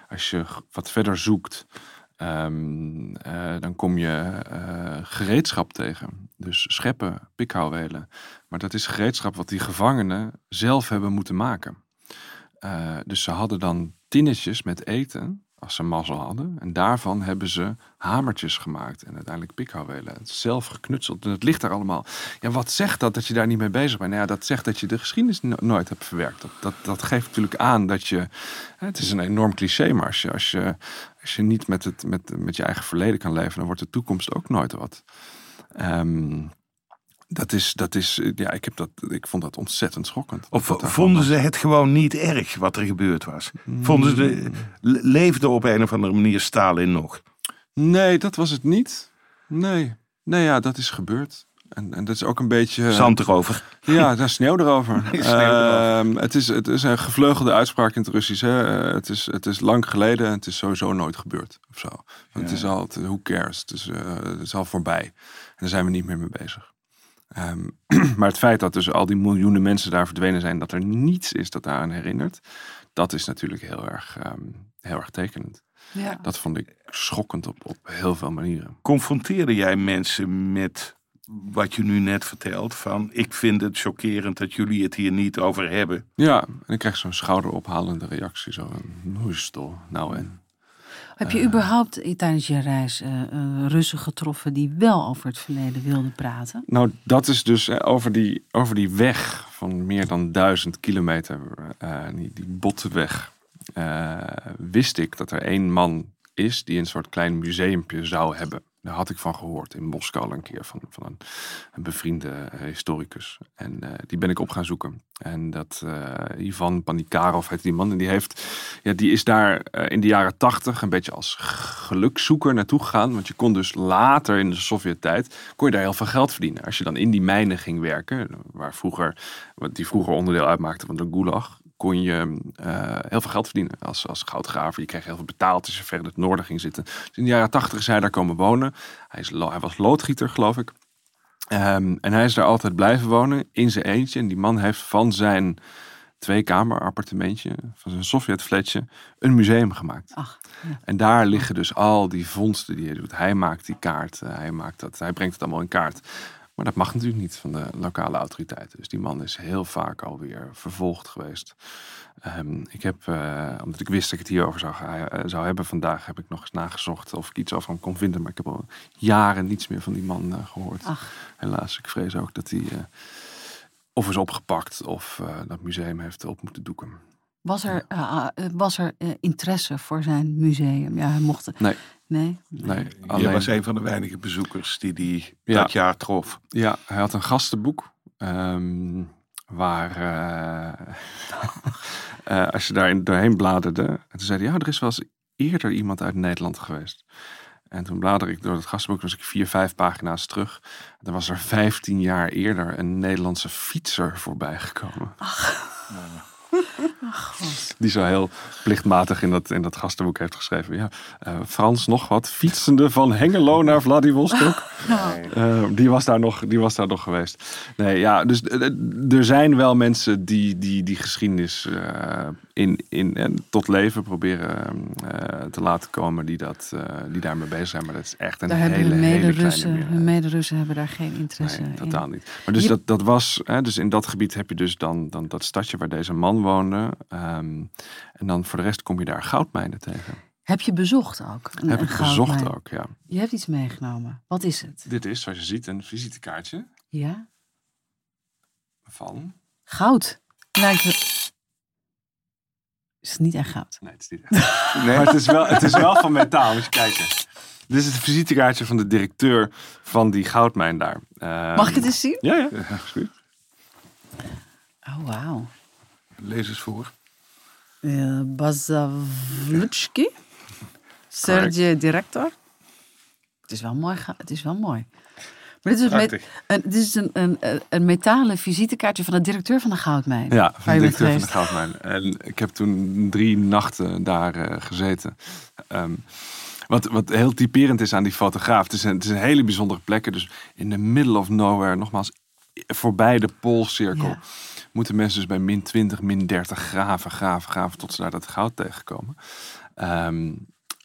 als je wat verder zoekt, ehm, eh, dan kom je eh, gereedschap tegen. Dus scheppen, pikhouwelen. Maar dat is gereedschap wat die gevangenen zelf hebben moeten maken. Eh, dus ze hadden dan tinnetjes met eten, als ze mazzel hadden. En daarvan hebben ze hamertjes gemaakt en uiteindelijk pikhouwelen. Zelf geknutseld. En het ligt daar allemaal. Ja, wat zegt dat dat je daar niet mee bezig bent? Nou ja, dat zegt dat je de geschiedenis no- nooit hebt verwerkt. Dat, dat, dat geeft natuurlijk aan dat je... Het is een enorm cliché, maar als je, als je, als je niet met, het, met, met je eigen verleden kan leven... dan wordt de toekomst ook nooit wat. Ehm, dat is, dat is, ja, ik, heb dat, ik vond dat ontzettend schokkend. Of vonden ze het gewoon niet erg wat er gebeurd was? Vonden ze, le- leefde op een of andere manier Stalin nog? Nee, dat was het niet. Nee. Nee, ja, dat is gebeurd. En, en dat is ook een beetje... Zand erover. Ja, daar sneeuw erover. Sneeuw erover. Ehm, het, is, het is een gevleugelde uitspraak in het Russisch. Hè? Eh, Het, is, het is lang geleden en het is sowieso nooit gebeurd. Of zo. Het is al, who cares? Het is, eh, het is al voorbij. En daar zijn we niet meer mee bezig. Ehm, maar het feit dat dus al die miljoenen mensen daar verdwenen zijn, dat er niets is dat daaraan herinnert, dat is natuurlijk heel erg, ehm, heel erg tekenend. Ja. Dat vond ik schokkend op, op heel veel manieren. Confronteerde jij mensen met wat je nu net vertelt? Van ik vind het chockerend dat jullie het hier niet over hebben. Ja, en ik kreeg zo'n schouderophalende reactie. Zo een noeistel. Nou en. Heb je überhaupt eh, tijdens je reis eh, eh, Russen getroffen die wel over het verleden wilden praten? Nou, dat is dus over die, over die weg van meer dan duizend kilometer, die, die botweg, eh, wist ik dat er één man is die een soort klein museumpje zou hebben. Daar had ik van gehoord in Moskou een keer van, van een, een bevriende eh, historicus. En eh, die ben ik op gaan zoeken. En dat eh, Ivan Panikarov heet die man. En die, heeft, ja, die is daar in de jaren tachtig een beetje als gelukzoeker naartoe gegaan. Want je kon dus later in de Sovjet-tijd, kon je daar heel veel geld verdienen. Als je dan in die mijnen ging werken, waar vroeger, wat die vroeger onderdeel uitmaakte van de Gulag, kon je eh, heel veel geld verdienen als, als goudgraver. Je kreeg heel veel betaald als je verder in het noorden ging zitten. Dus in de jaren tachtig is hij daar komen wonen. Hij, is, hij was loodgieter, geloof ik. Ehm, en hij is daar altijd blijven wonen in zijn eentje. En die man heeft van zijn tweekamer appartementje, van zijn Sovjetflatje, een museum gemaakt. Ach, ja. En daar liggen dus al die vondsten die hij doet. Hij maakt die kaart, eh, hij, maakt dat, hij brengt het allemaal in kaart. Maar dat mag natuurlijk niet van de lokale autoriteiten. Dus die man is heel vaak alweer vervolgd geweest. Ehm, ik heb, eh, omdat ik wist dat ik het hierover zou, eh, zou hebben vandaag, heb ik nog eens nagezocht of ik iets over hem kon vinden. Maar ik heb al jaren niets meer van die man eh, gehoord. ach. Helaas, ik vrees ook dat hij of is opgepakt of dat museum heeft op moeten doeken. Was er, was er interesse voor zijn museum? Ja, hij mocht... het- Nee. Nee? Nee, Je alleen, was een van de weinige bezoekers die die Ja. dat jaar trof. Ja, hij had een gastenboek. ehm, waar, eh, eh, als je daarin doorheen bladerde. En toen zei hij, ja, er is wel eens eerder iemand uit Nederland geweest. En toen bladerde ik door het gastenboek, was ik vier, vijf pagina's terug. En dan was er vijftien jaar eerder een Nederlandse fietser voorbij gekomen. Die zo heel plichtmatig in dat, in dat gastenboek heeft geschreven. Ja, eh, Frans nog wat, fietsende van Hengelo naar Vladivostok. Eh, die, was daar nog, die was daar nog geweest. Nee, ja, dus eh, er zijn wel mensen die die, die geschiedenis in, in, en tot leven proberen te laten komen, die, dat, die daarmee bezig zijn. Maar dat is echt een Daar hele, hebben hele kleine hun meerderheid. mede-Russen hebben daar geen interesse Nee, in. totaal niet. Maar dus Je- dat, dat was, hè, dus in dat gebied heb je dus dan, dan dat stadje waar deze man woonde. ehm, en dan voor de rest kom je daar goudmijnen tegen. Heb je bezocht ook? Een- heb ik bezocht ook, ja. Je hebt iets meegenomen. Wat is het? Dit is, zoals je ziet, een visitekaartje Ja? van... Goud. Lijkt het... Is het niet echt goud? Nee, het is niet echt. Maar het is, wel, het is wel van metaal, moet je kijken. Dit is het visitekaartje van de directeur van die goudmijn daar. Ehm, Mag ik het eens zien? Ja, ja. Oh, wauw. Lees eens voor. Uh, Bazavlutski. Sergej Director. Het is wel mooi. Het is wel mooi. Maar dit is, met, een, dit is een, een, een metalen visitekaartje van de directeur van de goudmijn. Ja, van de directeur van de. Goudmijn. En ik heb toen drie nachten daar eh, gezeten. Ehm, wat, wat heel typerend is aan die fotograaf. Het is, een, het is een hele bijzondere plek. Dus in the middle of nowhere, nogmaals, voorbij de poolcirkel. Ja. Moeten mensen dus bij min 20, min 30 graven, graven, graven. Tot ze daar dat goud tegenkomen. Ehm,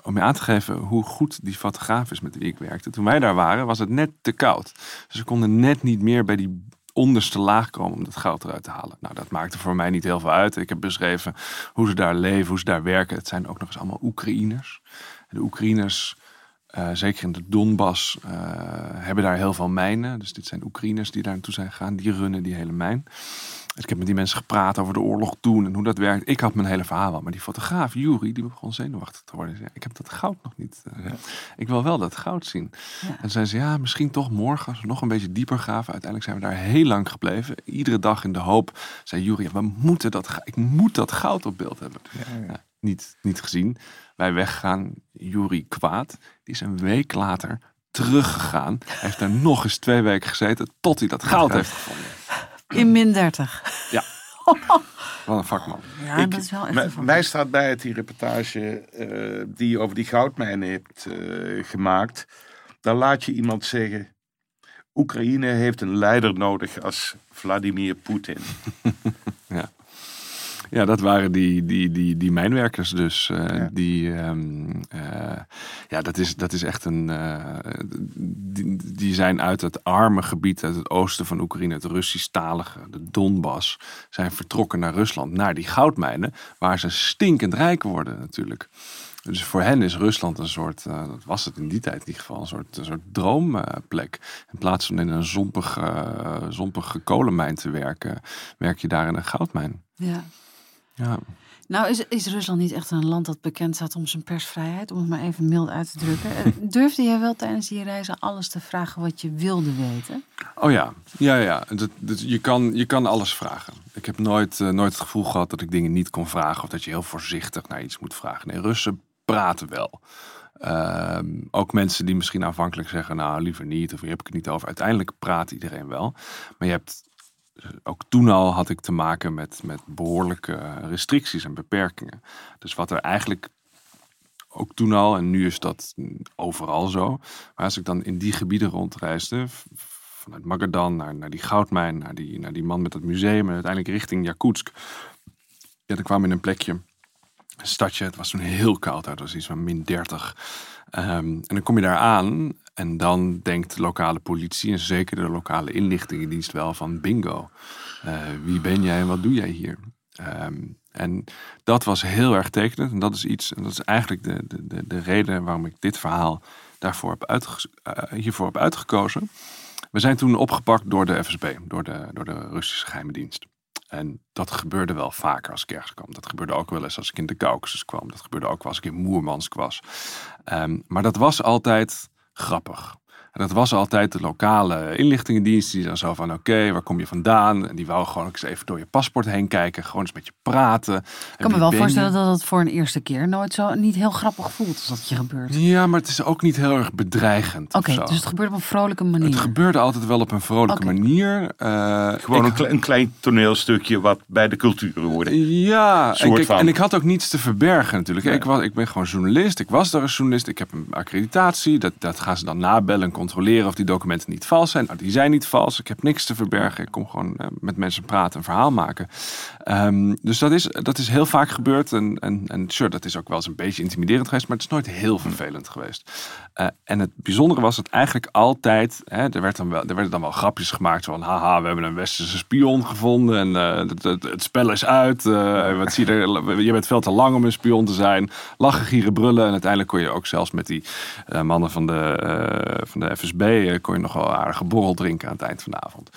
om je aan te geven hoe goed die fotograaf is met wie ik werkte. Toen wij daar waren, was het net te koud. Ze konden net niet meer bij die onderste laag komen om dat goud eruit te halen. Nou, dat maakte voor mij niet heel veel uit. Ik heb beschreven hoe ze daar leven, hoe ze daar werken. Het zijn ook nog eens allemaal Oekraïners. De Oekraïners, eh, zeker in de Donbass, eh, hebben daar heel veel mijnen. Dus dit zijn Oekraïners die daar naartoe zijn gegaan. Die runnen die hele mijn. Dus ik heb met die mensen gepraat over de oorlog toen en hoe dat werkt. Ik had mijn hele verhaal al. Maar die fotograaf, Juri, die begon zenuwachtig te worden. Zei, ik heb dat goud nog niet. eh, Ik wil wel dat goud zien. Ja. En zei ze, ja, misschien toch morgen als we nog een beetje dieper graven. Uiteindelijk zijn we daar heel lang gebleven. Iedere dag in de hoop, zei Juri, we moeten dat, ik moet dat goud op beeld hebben. Ja, niet, niet gezien. Wij weggaan, Juri kwaad. Die is een week later teruggegaan. Hij heeft daar nog eens twee weken gezeten tot hij dat goud heeft gevonden. In min 30. Ja. Wat een vakman. Ja, Ik- dat is wel echt mij- een van. mij staat bij het die reportage eh, die je over die goudmijnen hebt eh, gemaakt. Daar laat je iemand zeggen. Oekraïne heeft een leider nodig als Vladimir Poetin. Ja, dat waren die, die, die, die mijnwerkers dus. eh, Ja. Die, ehm, eh, ja, dat is, dat is echt een... eh, die, die zijn uit het arme gebied, uit het oosten van Oekraïne, het Russisch-talige, de Donbass, zijn vertrokken naar Rusland, naar die goudmijnen, waar ze stinkend rijk worden natuurlijk. Dus voor hen is Rusland een soort, eh, dat was het in die tijd in ieder geval, een soort, een soort droomplek. in plaats van in een zompige, zompige kolenmijn te werken, werk je daar in een goudmijn. Ja. Ja. Nou, is, is Rusland niet echt een land dat bekend staat om zijn persvrijheid? Om het maar even mild uit te drukken. Eh, Durfde jij wel tijdens die reizen alles te vragen wat je wilde weten? Oh ja, ja, ja. Dat, dat, je, kan, je kan alles vragen. Ik heb nooit, eh, nooit het gevoel gehad dat ik dingen niet kon vragen of dat je heel voorzichtig naar iets moet vragen. Nee, Russen praten wel. Ehm, ook mensen die misschien aanvankelijk zeggen, nou liever niet, of hier heb ik het niet over. Uiteindelijk praat iedereen wel. Maar je hebt, ook toen al had ik te maken met, met behoorlijke restricties en beperkingen. Dus wat er eigenlijk ook toen al, en nu is dat overal zo. Maar als ik dan in die gebieden rondreisde, vanuit Magadan naar, naar die goudmijn, naar die, naar die man met dat museum en uiteindelijk richting Jakutsk. Ja, dan kwam in een plekje, een stadje, het was toen heel koud het was iets van min 30. Ehm, en dan kom je daar aan en dan denkt de lokale politie en zeker de lokale inlichtingendienst wel van bingo. Eh, wie ben jij en wat doe jij hier? Ehm, en dat was heel erg tekenend. En dat is iets, en dat is eigenlijk de, de, de, de reden waarom ik dit verhaal daarvoor heb eh, hiervoor heb uitgekozen. We zijn toen opgepakt door de FSB, door de, door de Russische geheime dienst. En dat gebeurde wel vaker als ik ergens kwam. Dat gebeurde ook wel eens als ik in de Caucasus kwam. Dat gebeurde ook wel als ik in Moermansk was. Ehm, maar dat was altijd grappig. En dat was altijd de lokale inlichtingendienst die dan zo van oké, waar kom je vandaan? En die wou gewoon eens even door je paspoort heen kijken, gewoon eens met je praten. Ik kan me wel voorstellen dat het voor een eerste keer nooit zo niet heel grappig voelt als dat je gebeurt. Oké, Ja, maar het is ook niet heel erg bedreigend. zo. dus het gebeurt op een vrolijke manier. Het gebeurde altijd wel op een vrolijke Oké. manier. Eh, Gewoon ik- een, kle- een klein toneelstukje wat bij de cultuur hoort. Ja, en, kijk, en ik had ook niets te verbergen natuurlijk. Ik, was, ik ben gewoon journalist. Ik was daar een journalist. Ik heb een accreditatie. Dat, dat gaan ze dan nabellen en controleren of die documenten niet vals zijn. Nou, die zijn niet vals. Ik heb niks te verbergen. Ik kom gewoon eh, met mensen praten, een verhaal maken. Ehm, dus dat is, dat is heel vaak gebeurd. En, en, en sure, dat is ook wel eens een beetje intimiderend geweest. Maar het is nooit heel vervelend geweest. Eh, en het bijzondere was dat eigenlijk altijd... Hè, er, werd dan wel, er werden dan wel grapjes gemaakt. Van, haha, we hebben een westerse spion gevonden. En eh, het, het, het spel is uit. eh, wat zie je, er, je bent veel te lang om een spion te zijn. Lachen, gieren, brullen. En uiteindelijk kon je ook zelfs met die mannen van de, van de FSB... kon je nog wel aardige borrel drinken aan het eind van de avond.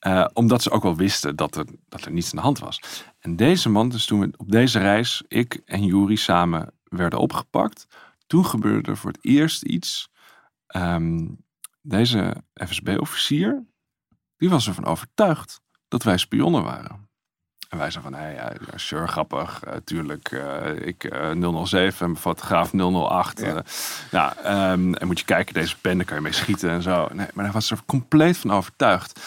Eh, omdat ze ook wel wisten dat er, dat er niets aan de hand was. En deze man, dus toen we op deze reis, ik en Juri samen werden opgepakt. Toen gebeurde er voor het eerst iets. Ehm, deze FSB-officier, die was ervan overtuigd dat wij spionnen waren. En wij zeiden van, hey, ja, sure, grappig, eh, tuurlijk. eh, ik eh 007 en fotograaf 008. Ja. eh, ja, ehm, en moet je kijken, deze pen, daar kan je mee schieten en zo. Nee, maar hij was er compleet van overtuigd.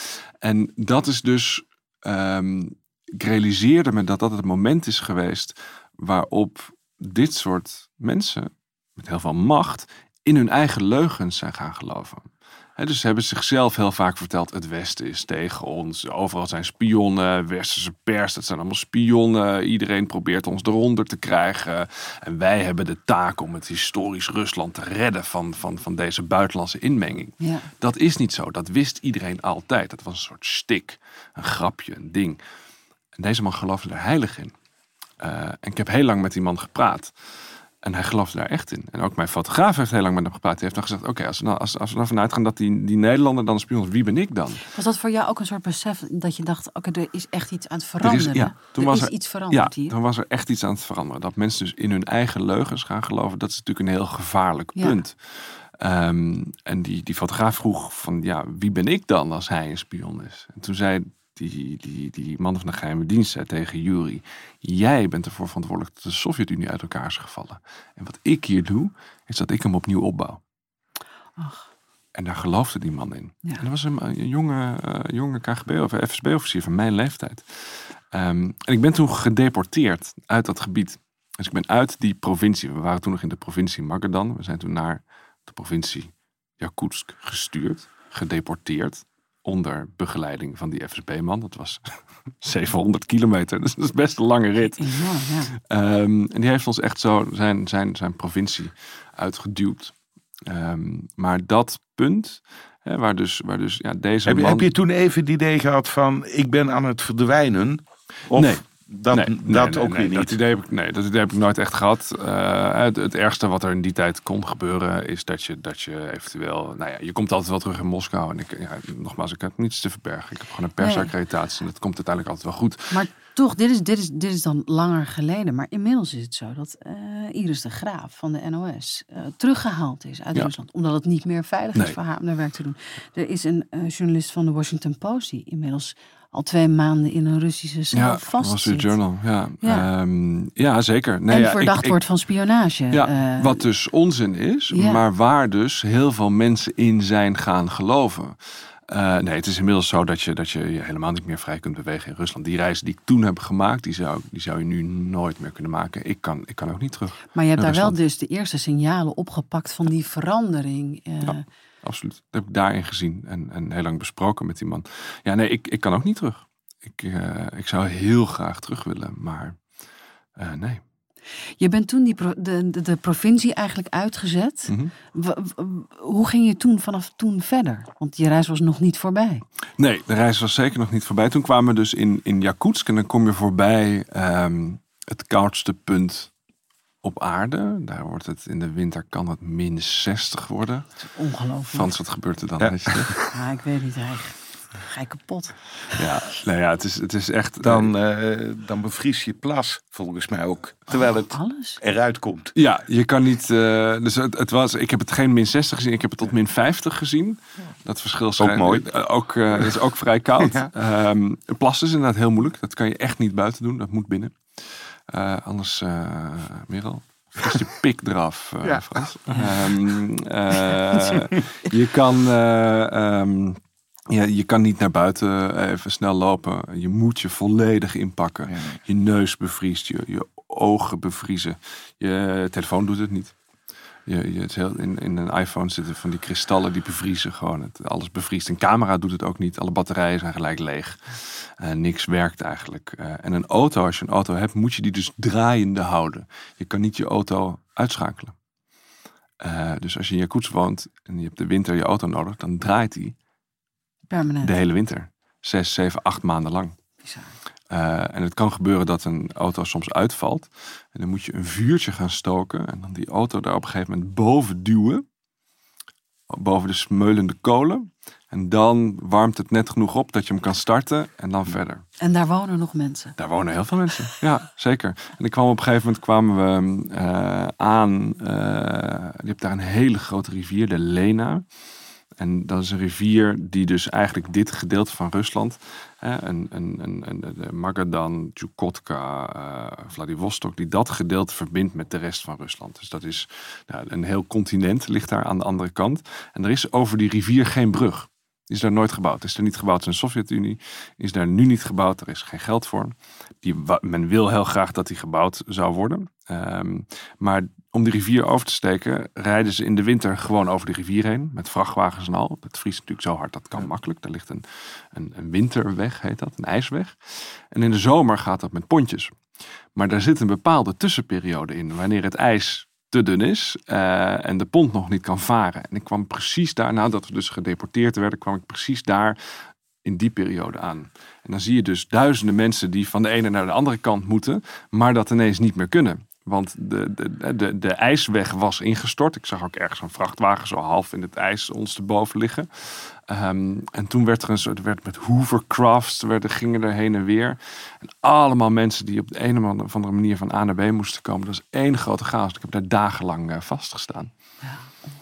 En dat is dus, ehm, ik realiseerde me dat dat het moment is geweest waarop dit soort mensen met heel veel macht in hun eigen leugens zijn gaan geloven. Dus ze hebben zichzelf heel vaak verteld: het Westen is tegen ons. Overal zijn spionnen, westerse pers, dat zijn allemaal spionnen. Iedereen probeert ons eronder te krijgen. En wij hebben de taak om het historisch Rusland te redden van, van, van deze buitenlandse inmenging. Ja. Dat is niet zo. Dat wist iedereen altijd. Dat was een soort stik, een grapje, een ding. En deze man geloofde er heilig in. Eh, en ik heb heel lang met die man gepraat. En hij geloofde daar echt in. En ook mijn fotograaf heeft heel lang met hem gepraat. Hij heeft dan gezegd, oké, als, we nou, als, als we ervan uitgaan dat die, die Nederlander dan een spion is, wie ben ik dan? Was dat voor jou ook een soort besef dat je dacht, oké, er is echt iets aan het Er veranderen? is, ja, toen er was is er, iets ja, veranderd hier. toen was er echt iets aan het veranderen. Dat mensen dus in hun eigen leugens gaan geloven, dat is natuurlijk een heel gevaarlijk Ja. punt. Ehm, en die, die fotograaf vroeg van, ja, wie ben ik dan als hij een spion is? En toen zei die, die, die man van de geheime dienst zei tegen Yuri, jij bent ervoor verantwoordelijk dat de Sovjet-Unie uit elkaar is gevallen. En wat ik hier doe, is dat ik hem opnieuw opbouw. Ach. En daar geloofde die man in. Ja. En dat was een, een jonge, eh, jonge KGB of FSB-officier van mijn leeftijd. Ehm, en ik ben toen gedeporteerd uit dat gebied. Dus ik ben uit die provincie. We waren toen nog in de provincie Magadan. We zijn toen naar de provincie Yakutsk gestuurd, gedeporteerd. Onder begeleiding van die FSB-man. Dat was 700 kilometer. Dus dat is best een lange rit. Enorm, ja. Ehm, en die heeft ons echt zo zijn, zijn, zijn provincie uitgeduwd. Ehm, maar dat punt, hè, waar dus, waar dus ja, deze Heb, je- man... heb je toen even het idee gehad van ik ben aan het verdwijnen? Of Nee. Dat, Nee, dat nee, ook nee, weer niet? Dat idee, heb ik, nee, dat idee heb ik nooit echt gehad. Eh, het, het ergste wat er in die tijd kon gebeuren is dat je, dat je eventueel... Nou ja, je komt altijd wel terug in Moskou. En ik, ja, nogmaals, ik heb niets te verbergen. Ik heb gewoon een persaccreditatie en dat komt uiteindelijk altijd wel goed. Maar toch, dit is, dit, is, dit is dan langer geleden. Maar inmiddels is het zo dat eh, Iris de Graaf van de NOS eh, teruggehaald is uit Ja. Rusland. Omdat het niet meer veilig is voor haar om haar werk te doen. Er is een eh, journalist van de Washington Post die inmiddels al twee maanden in een Russische cel Ja, Wall vast Street zit. Journal. Ja, Ja. Ehm, ja zeker. Nee, en ja, ik- verdacht ik- wordt van spionage. Ja, eh, wat dus onzin is, maar waar dus heel veel mensen in zijn gaan geloven. Eh, nee, het is inmiddels zo dat je, dat je je helemaal niet meer vrij kunt bewegen in Rusland. Die reis die ik toen heb gemaakt, die zou, die zou je nu nooit meer kunnen maken. Ik kan, ik kan ook niet terug. maar je hebt daar wel dus de eerste signalen opgepakt van die verandering. eh. Absoluut. Dat heb ik daarin gezien en, en heel lang besproken met die man. Ja, nee, ik, ik kan ook niet terug. Ik, eh, ik zou heel graag terug willen, maar eh, nee. Je bent toen die pro- de, de, de provincie eigenlijk uitgezet. Mhm. Hoe ging je toen vanaf toen verder? Want je reis was nog niet voorbij. Nee, de reis was zeker nog niet voorbij. Toen kwamen we dus in, in Yakutsk en dan kom je voorbij ehm, het koudste punt op aarde. Daar wordt het in de winter kan het min 60 worden. Ongelooflijk. Frans, wat gebeurt er dan? Ja. Ja, ik weet niet. Hij, ga je kapot. Ja, nou ja, het is, het is echt. Dan, eh, dan bevries je plas, volgens mij ook. Terwijl het Alles. eruit komt. Ja, je kan niet. eh, dus het, het was, ik heb het geen min 60 gezien, ik heb het tot min 50 gezien. Dat verschil is Ook mooi. eh, ook, eh, het is ook vrij koud. Ja. Ehm, plassen is inderdaad heel moeilijk. Dat kan je echt niet buiten doen. Dat moet binnen. Eh, anders, eh Merel. Is je pik eraf, eh, Ja. Frans. Ehm, eh, je kan. eh, ehm, ja, je kan niet naar buiten even snel lopen. Je moet je volledig inpakken. Ja. Je neus bevriest, je, je ogen bevriezen. Je telefoon doet het niet. Je, je, het heel, in, in een iPhone zitten van die kristallen die bevriezen gewoon. Het, alles bevriest. Een camera doet het ook niet. Alle batterijen zijn gelijk leeg. Eh, niks werkt eigenlijk. Eh, en een auto, als je een auto hebt, moet je die dus draaiende houden. Je kan niet je auto uitschakelen. Eh, dus als je in Yakutsk woont en je hebt de winter je auto nodig, dan draait die Permanent. de hele winter. Zes, zeven, acht maanden lang. Bizar. Eh, en het kan gebeuren dat een auto soms uitvalt. En dan moet je een vuurtje gaan stoken. En dan die auto daar op een gegeven moment boven duwen. Boven de smeulende kolen. En dan warmt het net genoeg op dat je hem kan starten. En dan verder. En daar wonen nog mensen. Daar wonen heel veel mensen. Ja, zeker. En ik kwam op een gegeven moment kwamen we eh, aan. eh, je hebt daar een hele grote rivier, de Lena. En dat is een rivier die dus eigenlijk dit gedeelte van Rusland, hè, een, een, een, een, Magadan, Chukotka, eh, Vladivostok, die dat gedeelte verbindt met de rest van Rusland. Dus dat is nou, een heel continent ligt daar aan de andere kant. En er is over die rivier geen brug. Is daar nooit gebouwd. Is er niet gebouwd in de Sovjet-Unie. Is daar nu niet gebouwd. Er is geen geld voor. Die, men wil heel graag dat die gebouwd zou worden. Ehm, maar om die rivier over te steken, rijden ze in de winter gewoon over de rivier heen. Met vrachtwagens en al. Het vriest natuurlijk zo hard, dat kan makkelijk. Daar ligt een, een, een winterweg, heet dat. Een ijsweg. En in de zomer gaat dat met pontjes. Maar daar zit een bepaalde tussenperiode in. Wanneer het ijs te dun is eh, en de pont nog niet kan varen. En ik kwam precies daar, nadat we dus gedeporteerd werden, kwam ik precies daar in die periode aan. En dan zie je dus duizenden mensen die van de ene naar de andere kant moeten, maar dat ineens niet meer kunnen. Want de, de, de, de ijsweg was ingestort. Ik zag ook ergens een vrachtwagen zo half in het ijs ons te boven liggen. Ehm, en toen werd er een soort, werd met hovercrafts, werden, gingen er heen en weer. En allemaal mensen die op de een of andere manier van A naar B moesten komen. Dat is één grote chaos. Ik heb daar dagenlang eh, vastgestaan.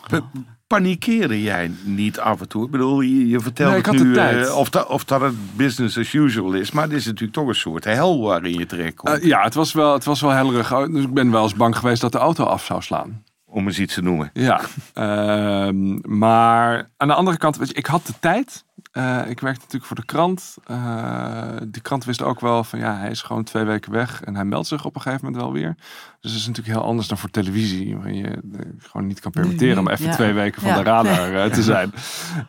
Pa- Panikeerde jij niet af en toe? Ik bedoel, je, je vertelt Nee, het nu eh, of, dat, of dat het business as usual is. Maar dit is natuurlijk toch een soort hel waarin je terecht komt. Eh, ja, het was wel, het was wel hellerig. Dus ik ben wel eens bang geweest dat de auto af zou slaan. om eens iets te noemen. Ja, ehm, maar aan de andere kant, weet je, ik had de tijd. Eh, ik werkte natuurlijk voor de krant. Uh, die krant wist ook wel van ja, hij is gewoon twee weken weg en hij meldt zich op een gegeven moment wel weer. Dus dat is natuurlijk heel anders dan voor televisie, waar je gewoon niet kan permitteren om even twee weken van ja. de radar te zijn.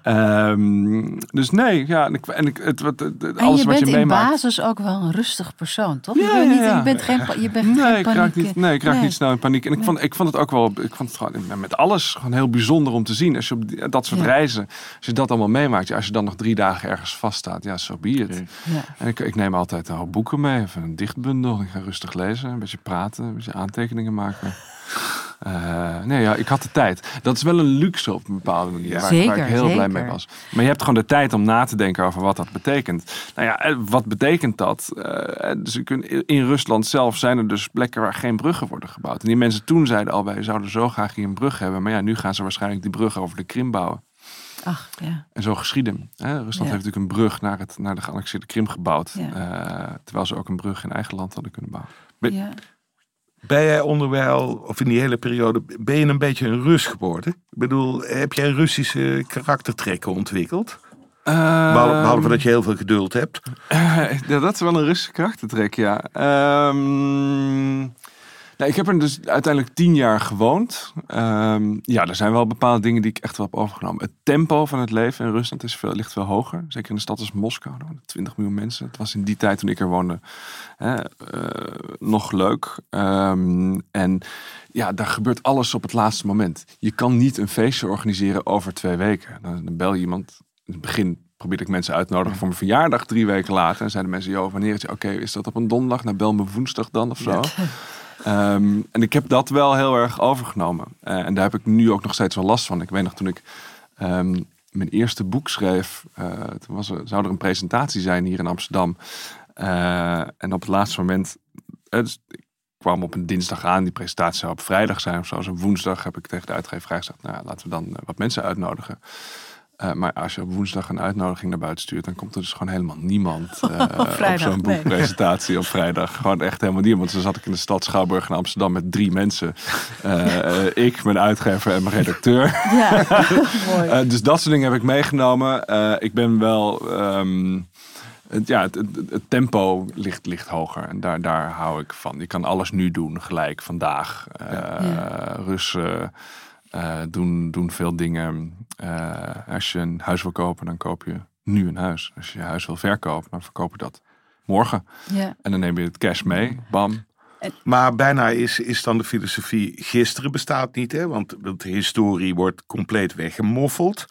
um, dus nee, ja, en, ik, en ik, het, het, het, en alles je wat bent je in meemaakt. basis ook wel een rustig persoon, toch? Ja, je, bent niet, je bent geen, je bent nee, geen ik raak niet, nee, ik raak Nee. niet snel in paniek. En ik, vond, ik vond het ook wel, ik vond het gewoon met alles gewoon heel bijzonder om te zien. Als je op die- dat soort reizen, als je dat allemaal meemaakt, als je dan nog drie dagen ergens vaststaat, ja, zo so be it. Ja. En ik, ik neem altijd een hoop boeken mee, of een dichtbundel. Ik ga rustig lezen, een beetje praten, een beetje aantekeningen maken. Eh, nee, ja, ik had de tijd. Dat is wel een luxe op een bepaalde manier, waar, ik- waar Zeker, ik heel blij mee was. Maar je hebt gewoon de tijd om na te denken over wat dat betekent. Nou ja, wat betekent dat? Eh, dus in Rusland zelf zijn er dus plekken waar geen bruggen worden gebouwd. En die mensen toen zeiden al, wij zouden zo graag hier een brug hebben. Maar ja, nu gaan ze waarschijnlijk die brug over de Krim bouwen. Ach, ja. En zo geschieden. Hè? Rusland Ja. heeft natuurlijk een brug naar, het, naar de geannexeerde Krim gebouwd. Ja. eh, terwijl ze ook een brug in eigen land hadden kunnen bouwen. Ben- ja. Ben jij onderwijl, of in die hele periode, ben je een beetje een Rus geworden? Ik bedoel, heb jij Russische karaktertrekken ontwikkeld? Behalve, Ehm, behalve dat je heel veel geduld hebt. ja, dat is wel een Russische karaktertrek, ja. Ehm, nou, ik heb er dus uiteindelijk tien jaar gewoond. Ehm, ja, er zijn wel bepaalde dingen die ik echt wel heb overgenomen. Het tempo van het leven in Rusland is veel, ligt veel hoger. Zeker in een stad als Moskou, daar wonen 20 miljoen mensen. Het was in die tijd toen ik er woonde hè, eh, nog leuk. Ehm, en ja, daar gebeurt alles op het laatste moment. Je kan niet een feestje organiseren over twee weken. Dan, bel je iemand. In het begin probeerde ik mensen uit te nodigen voor mijn verjaardag drie weken later. En zeiden mensen, joh, wanneer is? Oké, is dat op een donderdag? Nou, bel me woensdag dan of zo. Ehm, en ik heb dat wel heel erg overgenomen. Eh, en daar heb ik nu ook nog steeds wel last van. Ik weet nog toen ik ehm, mijn eerste boek schreef. eh, was er, zou er een presentatie zijn hier in Amsterdam. Eh, en op het laatste moment... dus ik kwam op een dinsdag aan. Die presentatie zou op vrijdag zijn of zo. Dus woensdag heb ik tegen de uitgever gezegd... Nou, laten we dan wat mensen uitnodigen. Eh, maar als je op woensdag een uitnodiging naar buiten stuurt, dan komt er dus gewoon helemaal niemand eh, op vrijdag, zo'n nee. boekpresentatie op vrijdag. Gewoon echt helemaal niemand. Toen zat ik in de stad Schouwburg in Amsterdam met drie mensen. Eh, ik, mijn uitgever en mijn redacteur. ja. mooi. Dus dat soort dingen heb ik meegenomen. Ik ben wel. ehm, het, ja, het, het, het tempo ligt, ligt hoger en daar, daar hou ik van. Je kan alles nu doen, gelijk, vandaag. Ja. Russen doen, doen veel dingen. Eh, als je een huis wil kopen, dan koop je nu een huis. Als je je huis wil verkopen, dan verkoop je dat morgen. ja. En dan neem je het cash mee, bam. Maar bijna is, is dan de filosofie, gisteren bestaat niet, hè? Want de historie wordt compleet weggemoffeld.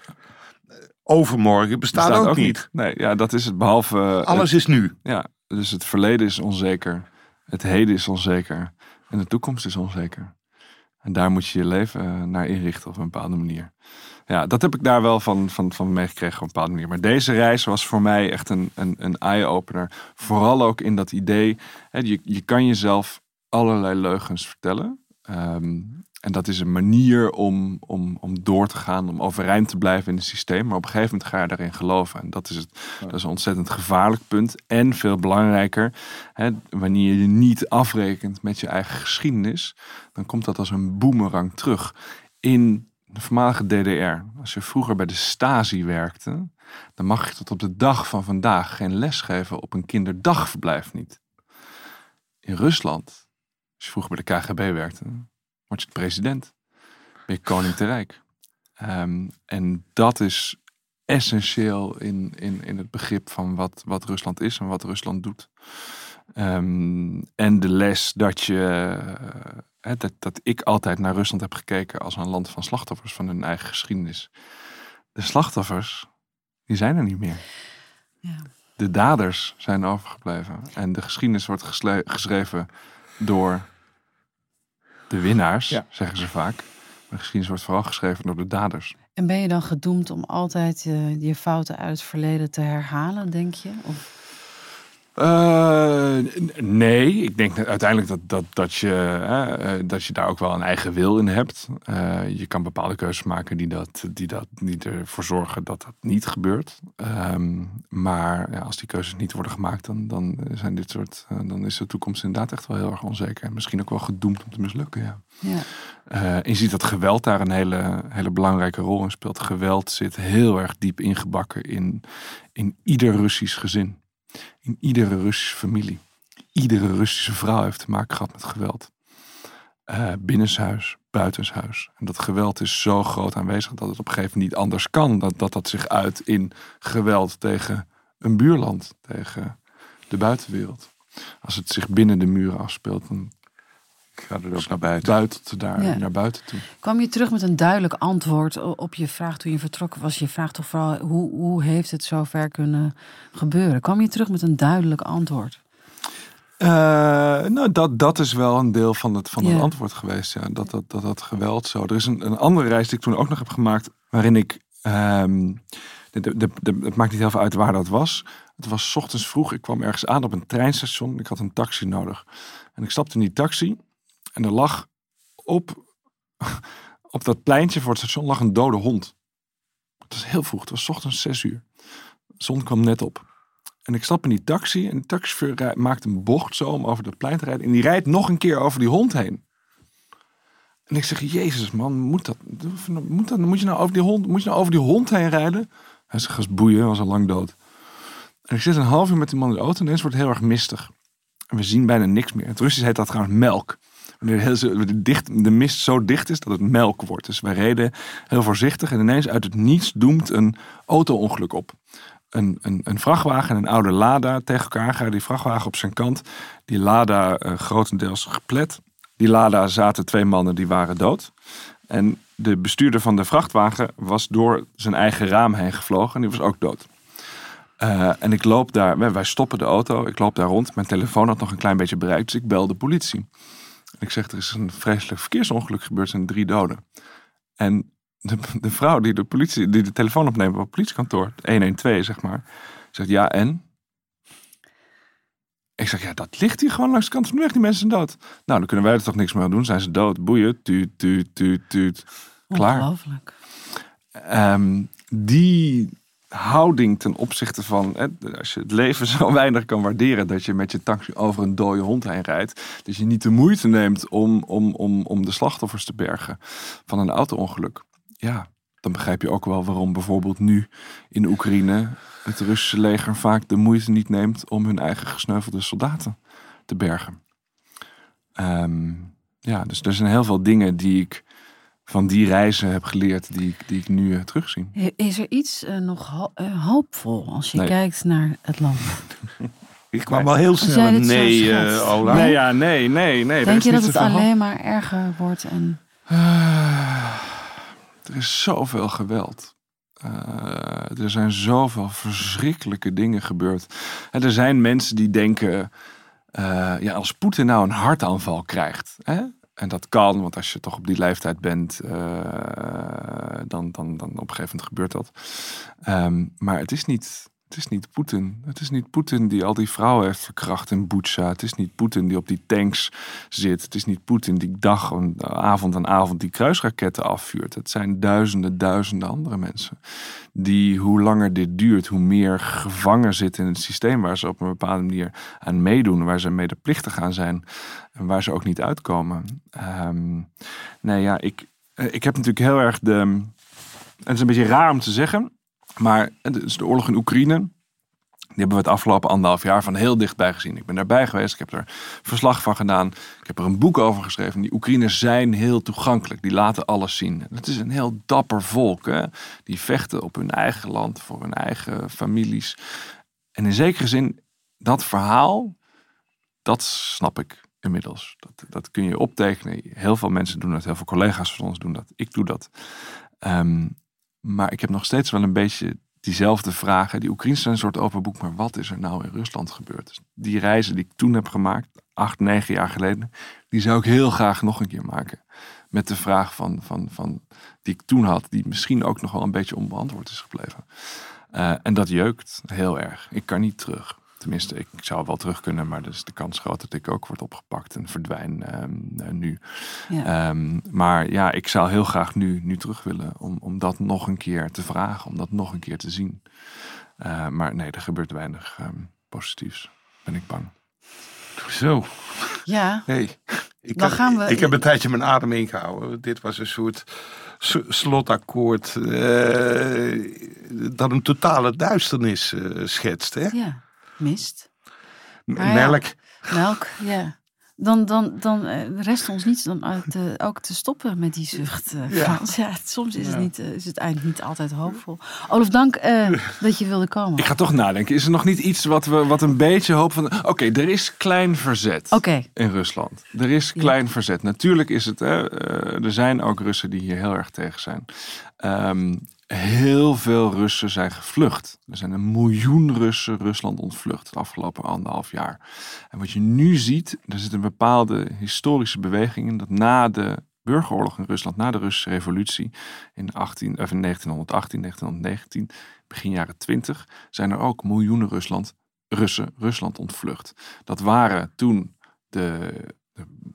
Overmorgen bestaat, Bestaat ook, niet. Nee, ja, dat is het. Behalve eh, Alles is nu. Ja, dus het verleden is onzeker. Het heden is onzeker. En de toekomst is onzeker. En daar moet je je leven eh, naar inrichten op een bepaalde manier. Ja, dat heb ik daar wel van, van, van meegekregen op een bepaalde manier. Maar deze reis was voor mij echt een, een, een eye-opener. Vooral ook in dat idee. Hè, je, je kan jezelf allerlei leugens vertellen. Ehm, en dat is een manier om, om, om door te gaan, om overeind te blijven in het systeem. Maar op een gegeven moment ga je daarin geloven. En dat is, het, dat is een ontzettend gevaarlijk punt. En veel belangrijker, hè, wanneer je niet afrekent met je eigen geschiedenis, dan komt dat als een boemerang terug. In de voormalige DDR, als je vroeger bij de Stasi werkte, dan mag je tot op de dag van vandaag geen les geven op een kinderdagverblijf niet. In Rusland, als je vroeger bij de KGB werkte, word je de president. Ben je koning te rijk. Ehm, en dat is essentieel in, in, in het begrip van wat, wat Rusland is en wat Rusland doet. Ehm, en de les dat je. eh, hè, dat, dat ik altijd naar Rusland heb gekeken als een land van slachtoffers van hun eigen geschiedenis. De slachtoffers, die zijn er niet meer. Ja. De daders zijn overgebleven. En de geschiedenis wordt geschreven door de winnaars, Ja. zeggen ze vaak. Maar de geschiedenis wordt vooral geschreven door de daders. En ben je dan gedoemd om altijd eh, je fouten uit het verleden te herhalen, denk je? Of, Uh, nee, ik denk uiteindelijk dat, dat, dat, je, uh, dat je daar ook wel een eigen wil in hebt. Uh, je kan bepaalde keuzes maken die, dat, die, dat, die ervoor zorgen dat dat niet gebeurt. Um, maar ja, als die keuzes niet worden gemaakt, dan, dan, zijn dit soort, dan is de toekomst inderdaad echt wel heel erg onzeker. En misschien ook wel gedoemd om te mislukken. Ja. ja. je ziet dat geweld daar een hele, hele belangrijke rol in speelt. Geweld zit heel erg diep ingebakken in, in ieder Russisch gezin in iedere Russische familie. Iedere Russische vrouw heeft te maken gehad met geweld. Uh, binnenshuis, buitenshuis. En dat geweld is zo groot aanwezig dat het op een gegeven moment niet anders kan. Dat dat, dat zich uit in geweld tegen een buurland, tegen de buitenwereld. Als het zich binnen de muren afspeelt, dan ga er ook naar buiten. buiten daar, naar buiten toe. Kwam je terug met een duidelijk antwoord op je vraag toen je vertrokken was? Je vraagt toch vooral, hoe, hoe heeft het zover kunnen gebeuren? Kwam je terug met een duidelijk antwoord? Uh, nou, dat, dat is wel een deel van het, van het antwoord geweest. Ja. Dat, dat, dat, dat geweld zo. Er is een, een andere reis die ik toen ook nog heb gemaakt, waarin ik. Um, de, de, de, het maakt niet heel veel uit waar dat was. Het was ochtends vroeg. Ik kwam ergens aan op een treinstation. Ik had een taxi nodig. En ik stapte in die taxi. En er lag op, op dat pleintje voor het station lag een dode hond. Het was heel vroeg, het was ochtends zes uur. De zon kwam net op. En ik stap in die taxi en de taxichauffeur maakt een bocht zo om over dat plein te rijden. En die rijdt nog een keer over die hond heen. En ik zeg, jezus man, moet dat, moet dat, moet je nou over die hond, moet je nou over die hond heen rijden? Hij zegt, boeien, was al lang dood. En ik zit een half uur met die man in de auto en ineens wordt heel erg mistig. En we zien bijna niks meer. Het Russisch heet dat trouwens melk de, dicht, de mist zo dicht is dat het melk wordt. Dus wij reden heel voorzichtig en ineens uit het niets doemt een auto-ongeluk op. Een, een, een, vrachtwagen en een oude Lada tegen elkaar gaan. Die vrachtwagen op zijn kant. Die Lada uh, grotendeels geplet. Die Lada zaten twee mannen die waren dood. En de bestuurder van de vrachtwagen was door zijn eigen raam heen gevlogen. En die was ook dood. Uh, en ik loop daar, wij stoppen de auto, ik loop daar rond. Mijn telefoon had nog een klein beetje bereikt, dus ik bel de politie. Ik zeg, er is een vreselijk verkeersongeluk gebeurd, er zijn drie doden. En de, de vrouw die de, politie, die de telefoon opneemt op het politiekantoor, 112 zeg maar, zegt ja en? Ik zeg, ja, dat ligt hier gewoon langs de kant van de weg. Die mensen zijn dood. Nou, dan kunnen wij er toch niks meer aan doen. Zijn ze dood? Boeien. Tuut, tuut, tuut, tuut. Klaar. Ongelooflijk. Um, die houding ten opzichte van, hè, als je het leven zo weinig kan waarderen dat je met je taxi over een dode hond heen rijdt, dat je niet de moeite neemt om, om, om, om de slachtoffers te bergen van een auto-ongeluk. Ja, dan begrijp je ook wel waarom bijvoorbeeld nu in Oekraïne het Russische leger vaak de moeite niet neemt om hun eigen gesneuvelde soldaten te bergen. Ehm, ja, dus er zijn heel veel dingen die ik van die reizen heb geleerd die, die ik nu uh, terugzie. Is er iets uh, nog uh, hoopvol als je kijkt naar het land? ik kwam wel heel snel nee, uh, Ola. Nee, ja, nee, nee, nee. Denk je dat het alleen maar erger wordt? En... er is zoveel geweld. er zijn zoveel verschrikkelijke dingen gebeurd. En er zijn mensen die denken... ja, als Poetin nou een hartaanval krijgt... Hè, en dat kan, want als je toch op die leeftijd bent, uh, dan, dan, dan op een gegeven moment gebeurt dat. Um, maar het is niet, het is niet Poetin. Het is niet Poetin die al die vrouwen heeft verkracht in Butsja. Het is niet Poetin die op die tanks zit. Het is niet Poetin die dag en avond aan avond die kruisraketten afvuurt. Het zijn duizenden, duizenden andere mensen. Die hoe langer dit duurt, hoe meer gevangen zitten in het systeem waar ze op een bepaalde manier aan meedoen. Waar ze medeplichtig aan zijn en waar ze ook niet uitkomen. Um, nee, ja, ik, eh, ik heb natuurlijk heel erg de. Het is een beetje raar om te zeggen. Maar is de oorlog in Oekraïne. Die hebben we het afgelopen anderhalf jaar van heel dichtbij gezien. Ik ben daarbij geweest, ik heb er verslag van gedaan. Ik heb er een boek over geschreven. Die Oekraïners zijn heel toegankelijk, die laten alles zien. Het is een heel dapper volk. Hè? Die vechten op hun eigen land, voor hun eigen families. En in zekere zin, dat verhaal, dat snap ik inmiddels. Dat, dat kun je optekenen. Heel veel mensen doen dat, heel veel collega's van ons doen dat. Ik doe dat. Um, maar ik heb nog steeds wel een beetje diezelfde vragen. Die Oekraïnse zijn een soort open boek, maar wat is er nou in Rusland gebeurd? Dus die reizen die ik toen heb gemaakt, acht, negen jaar geleden, die zou ik heel graag nog een keer maken. Met de vraag van, van, van, die ik toen had, die misschien ook nog wel een beetje onbeantwoord is gebleven. Uh, en dat jeukt heel erg. Ik kan niet terug. Tenminste, ik zou wel terug kunnen, maar dus de kans groot dat ik ook word opgepakt en verdwijn ehm, eh, nu. Ja. Ehm, maar ja, ik zou heel graag nu, nu terug willen om, om dat nog een keer te vragen, om dat nog een keer te zien. Eh, maar nee, er gebeurt weinig ehm, positiefs, ben ik bang. Zo, ja, hey. Ik, Dan heb- gaan we- ik heb een tijdje mijn adem ingehouden. Dit was een soort slotakkoord eh, dat een totale duisternis schetst. Hè? ja. Mist. M- Maar ja. Melk. Melk, ja. Dan, dan, dan eh, rest ons niets dan uit, ook te stoppen met die zucht. eh, Ja. Soms is, Ja. het niet, eh, is het eind niet altijd hoopvol. Olaf, dank dat je wilde komen. Ik ga toch nadenken. Is er nog niet iets wat, we, wat een beetje hoop van... Oké, er is klein verzet. Oké, in Rusland. Er is klein verzet. Natuurlijk is het, hè, er zijn ook Russen die hier heel erg tegen zijn. Ehm, heel veel Russen zijn gevlucht. Er zijn een miljoen Russen Rusland ontvlucht het afgelopen anderhalf jaar. En wat je nu ziet, er zit een bepaalde historische beweging in dat na de burgeroorlog in Rusland, na de Russische revolutie in, 18, of in 1918, 1919, begin jaren 20, zijn er ook miljoenen Rusland, Russen Rusland ontvlucht. Dat waren toen de,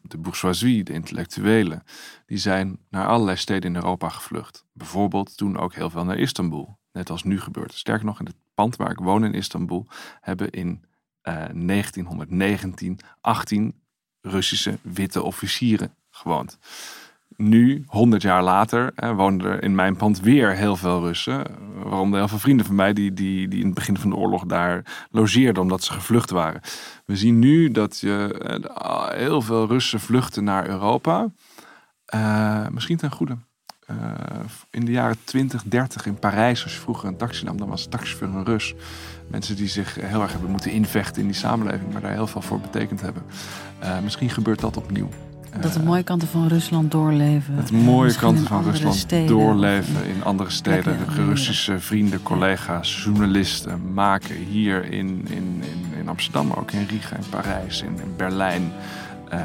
de, bourgeoisie, de intellectuelen, die zijn naar allerlei steden in Europa gevlucht. Bijvoorbeeld toen ook heel veel naar Istanbul. Net als nu gebeurt. Sterker nog, in het pand waar ik woon in Istanbul hebben in eh, 1919 18 Russische witte officieren gewoond. Nu, 100 jaar later, hè, wonen er in mijn pand weer heel veel Russen. Waaronder heel veel vrienden van mij die, die, die in het begin van de oorlog daar logeerden omdat ze gevlucht waren. We zien nu dat je eh, heel veel Russen vluchten naar Europa. Eh, misschien ten goede. Eh, in de jaren 20, 30 in Parijs, als je vroeger een taxi nam, dan was de taxichauffeur een Rus. Mensen die zich heel erg hebben moeten invechten in die samenleving, maar daar heel veel voor betekend hebben. Misschien gebeurt dat opnieuw. Dat de mooie kanten van Rusland doorleven. het mooie kanten van Rusland steden doorleven in- andere steden. De. Russische vrienden, collega's, journalisten maken hier in, in, in, in Amsterdam, maar ook in Riga, in Parijs, in, in Berlijn. eh,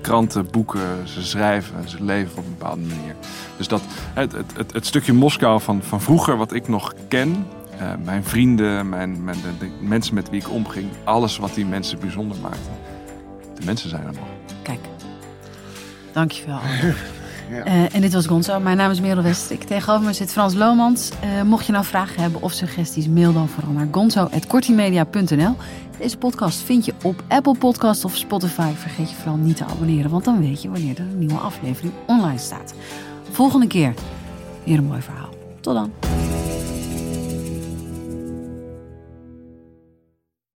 kranten, boeken, ze schrijven, ze leven op een bepaalde manier. Dus dat, het, het, het, stukje Moskou van, van vroeger, wat ik nog ken, eh, mijn vrienden, mijn, mijn, de, de mensen met wie ik omging, alles wat die mensen bijzonder maakte. De mensen zijn er nog. Kijk, dankjewel. Eh, en dit was Gonzo. Mijn naam is Merel Westrik. Tegenover me zit Frans Lomans. Eh, mocht je nou vragen hebben of suggesties, mail dan vooral naar gonzo.kortimedia.nl. Deze podcast vind je op Apple Podcast of Spotify. Vergeet je vooral niet te abonneren, want dan weet je wanneer er een nieuwe aflevering online staat. Volgende keer weer een mooi verhaal. Tot dan.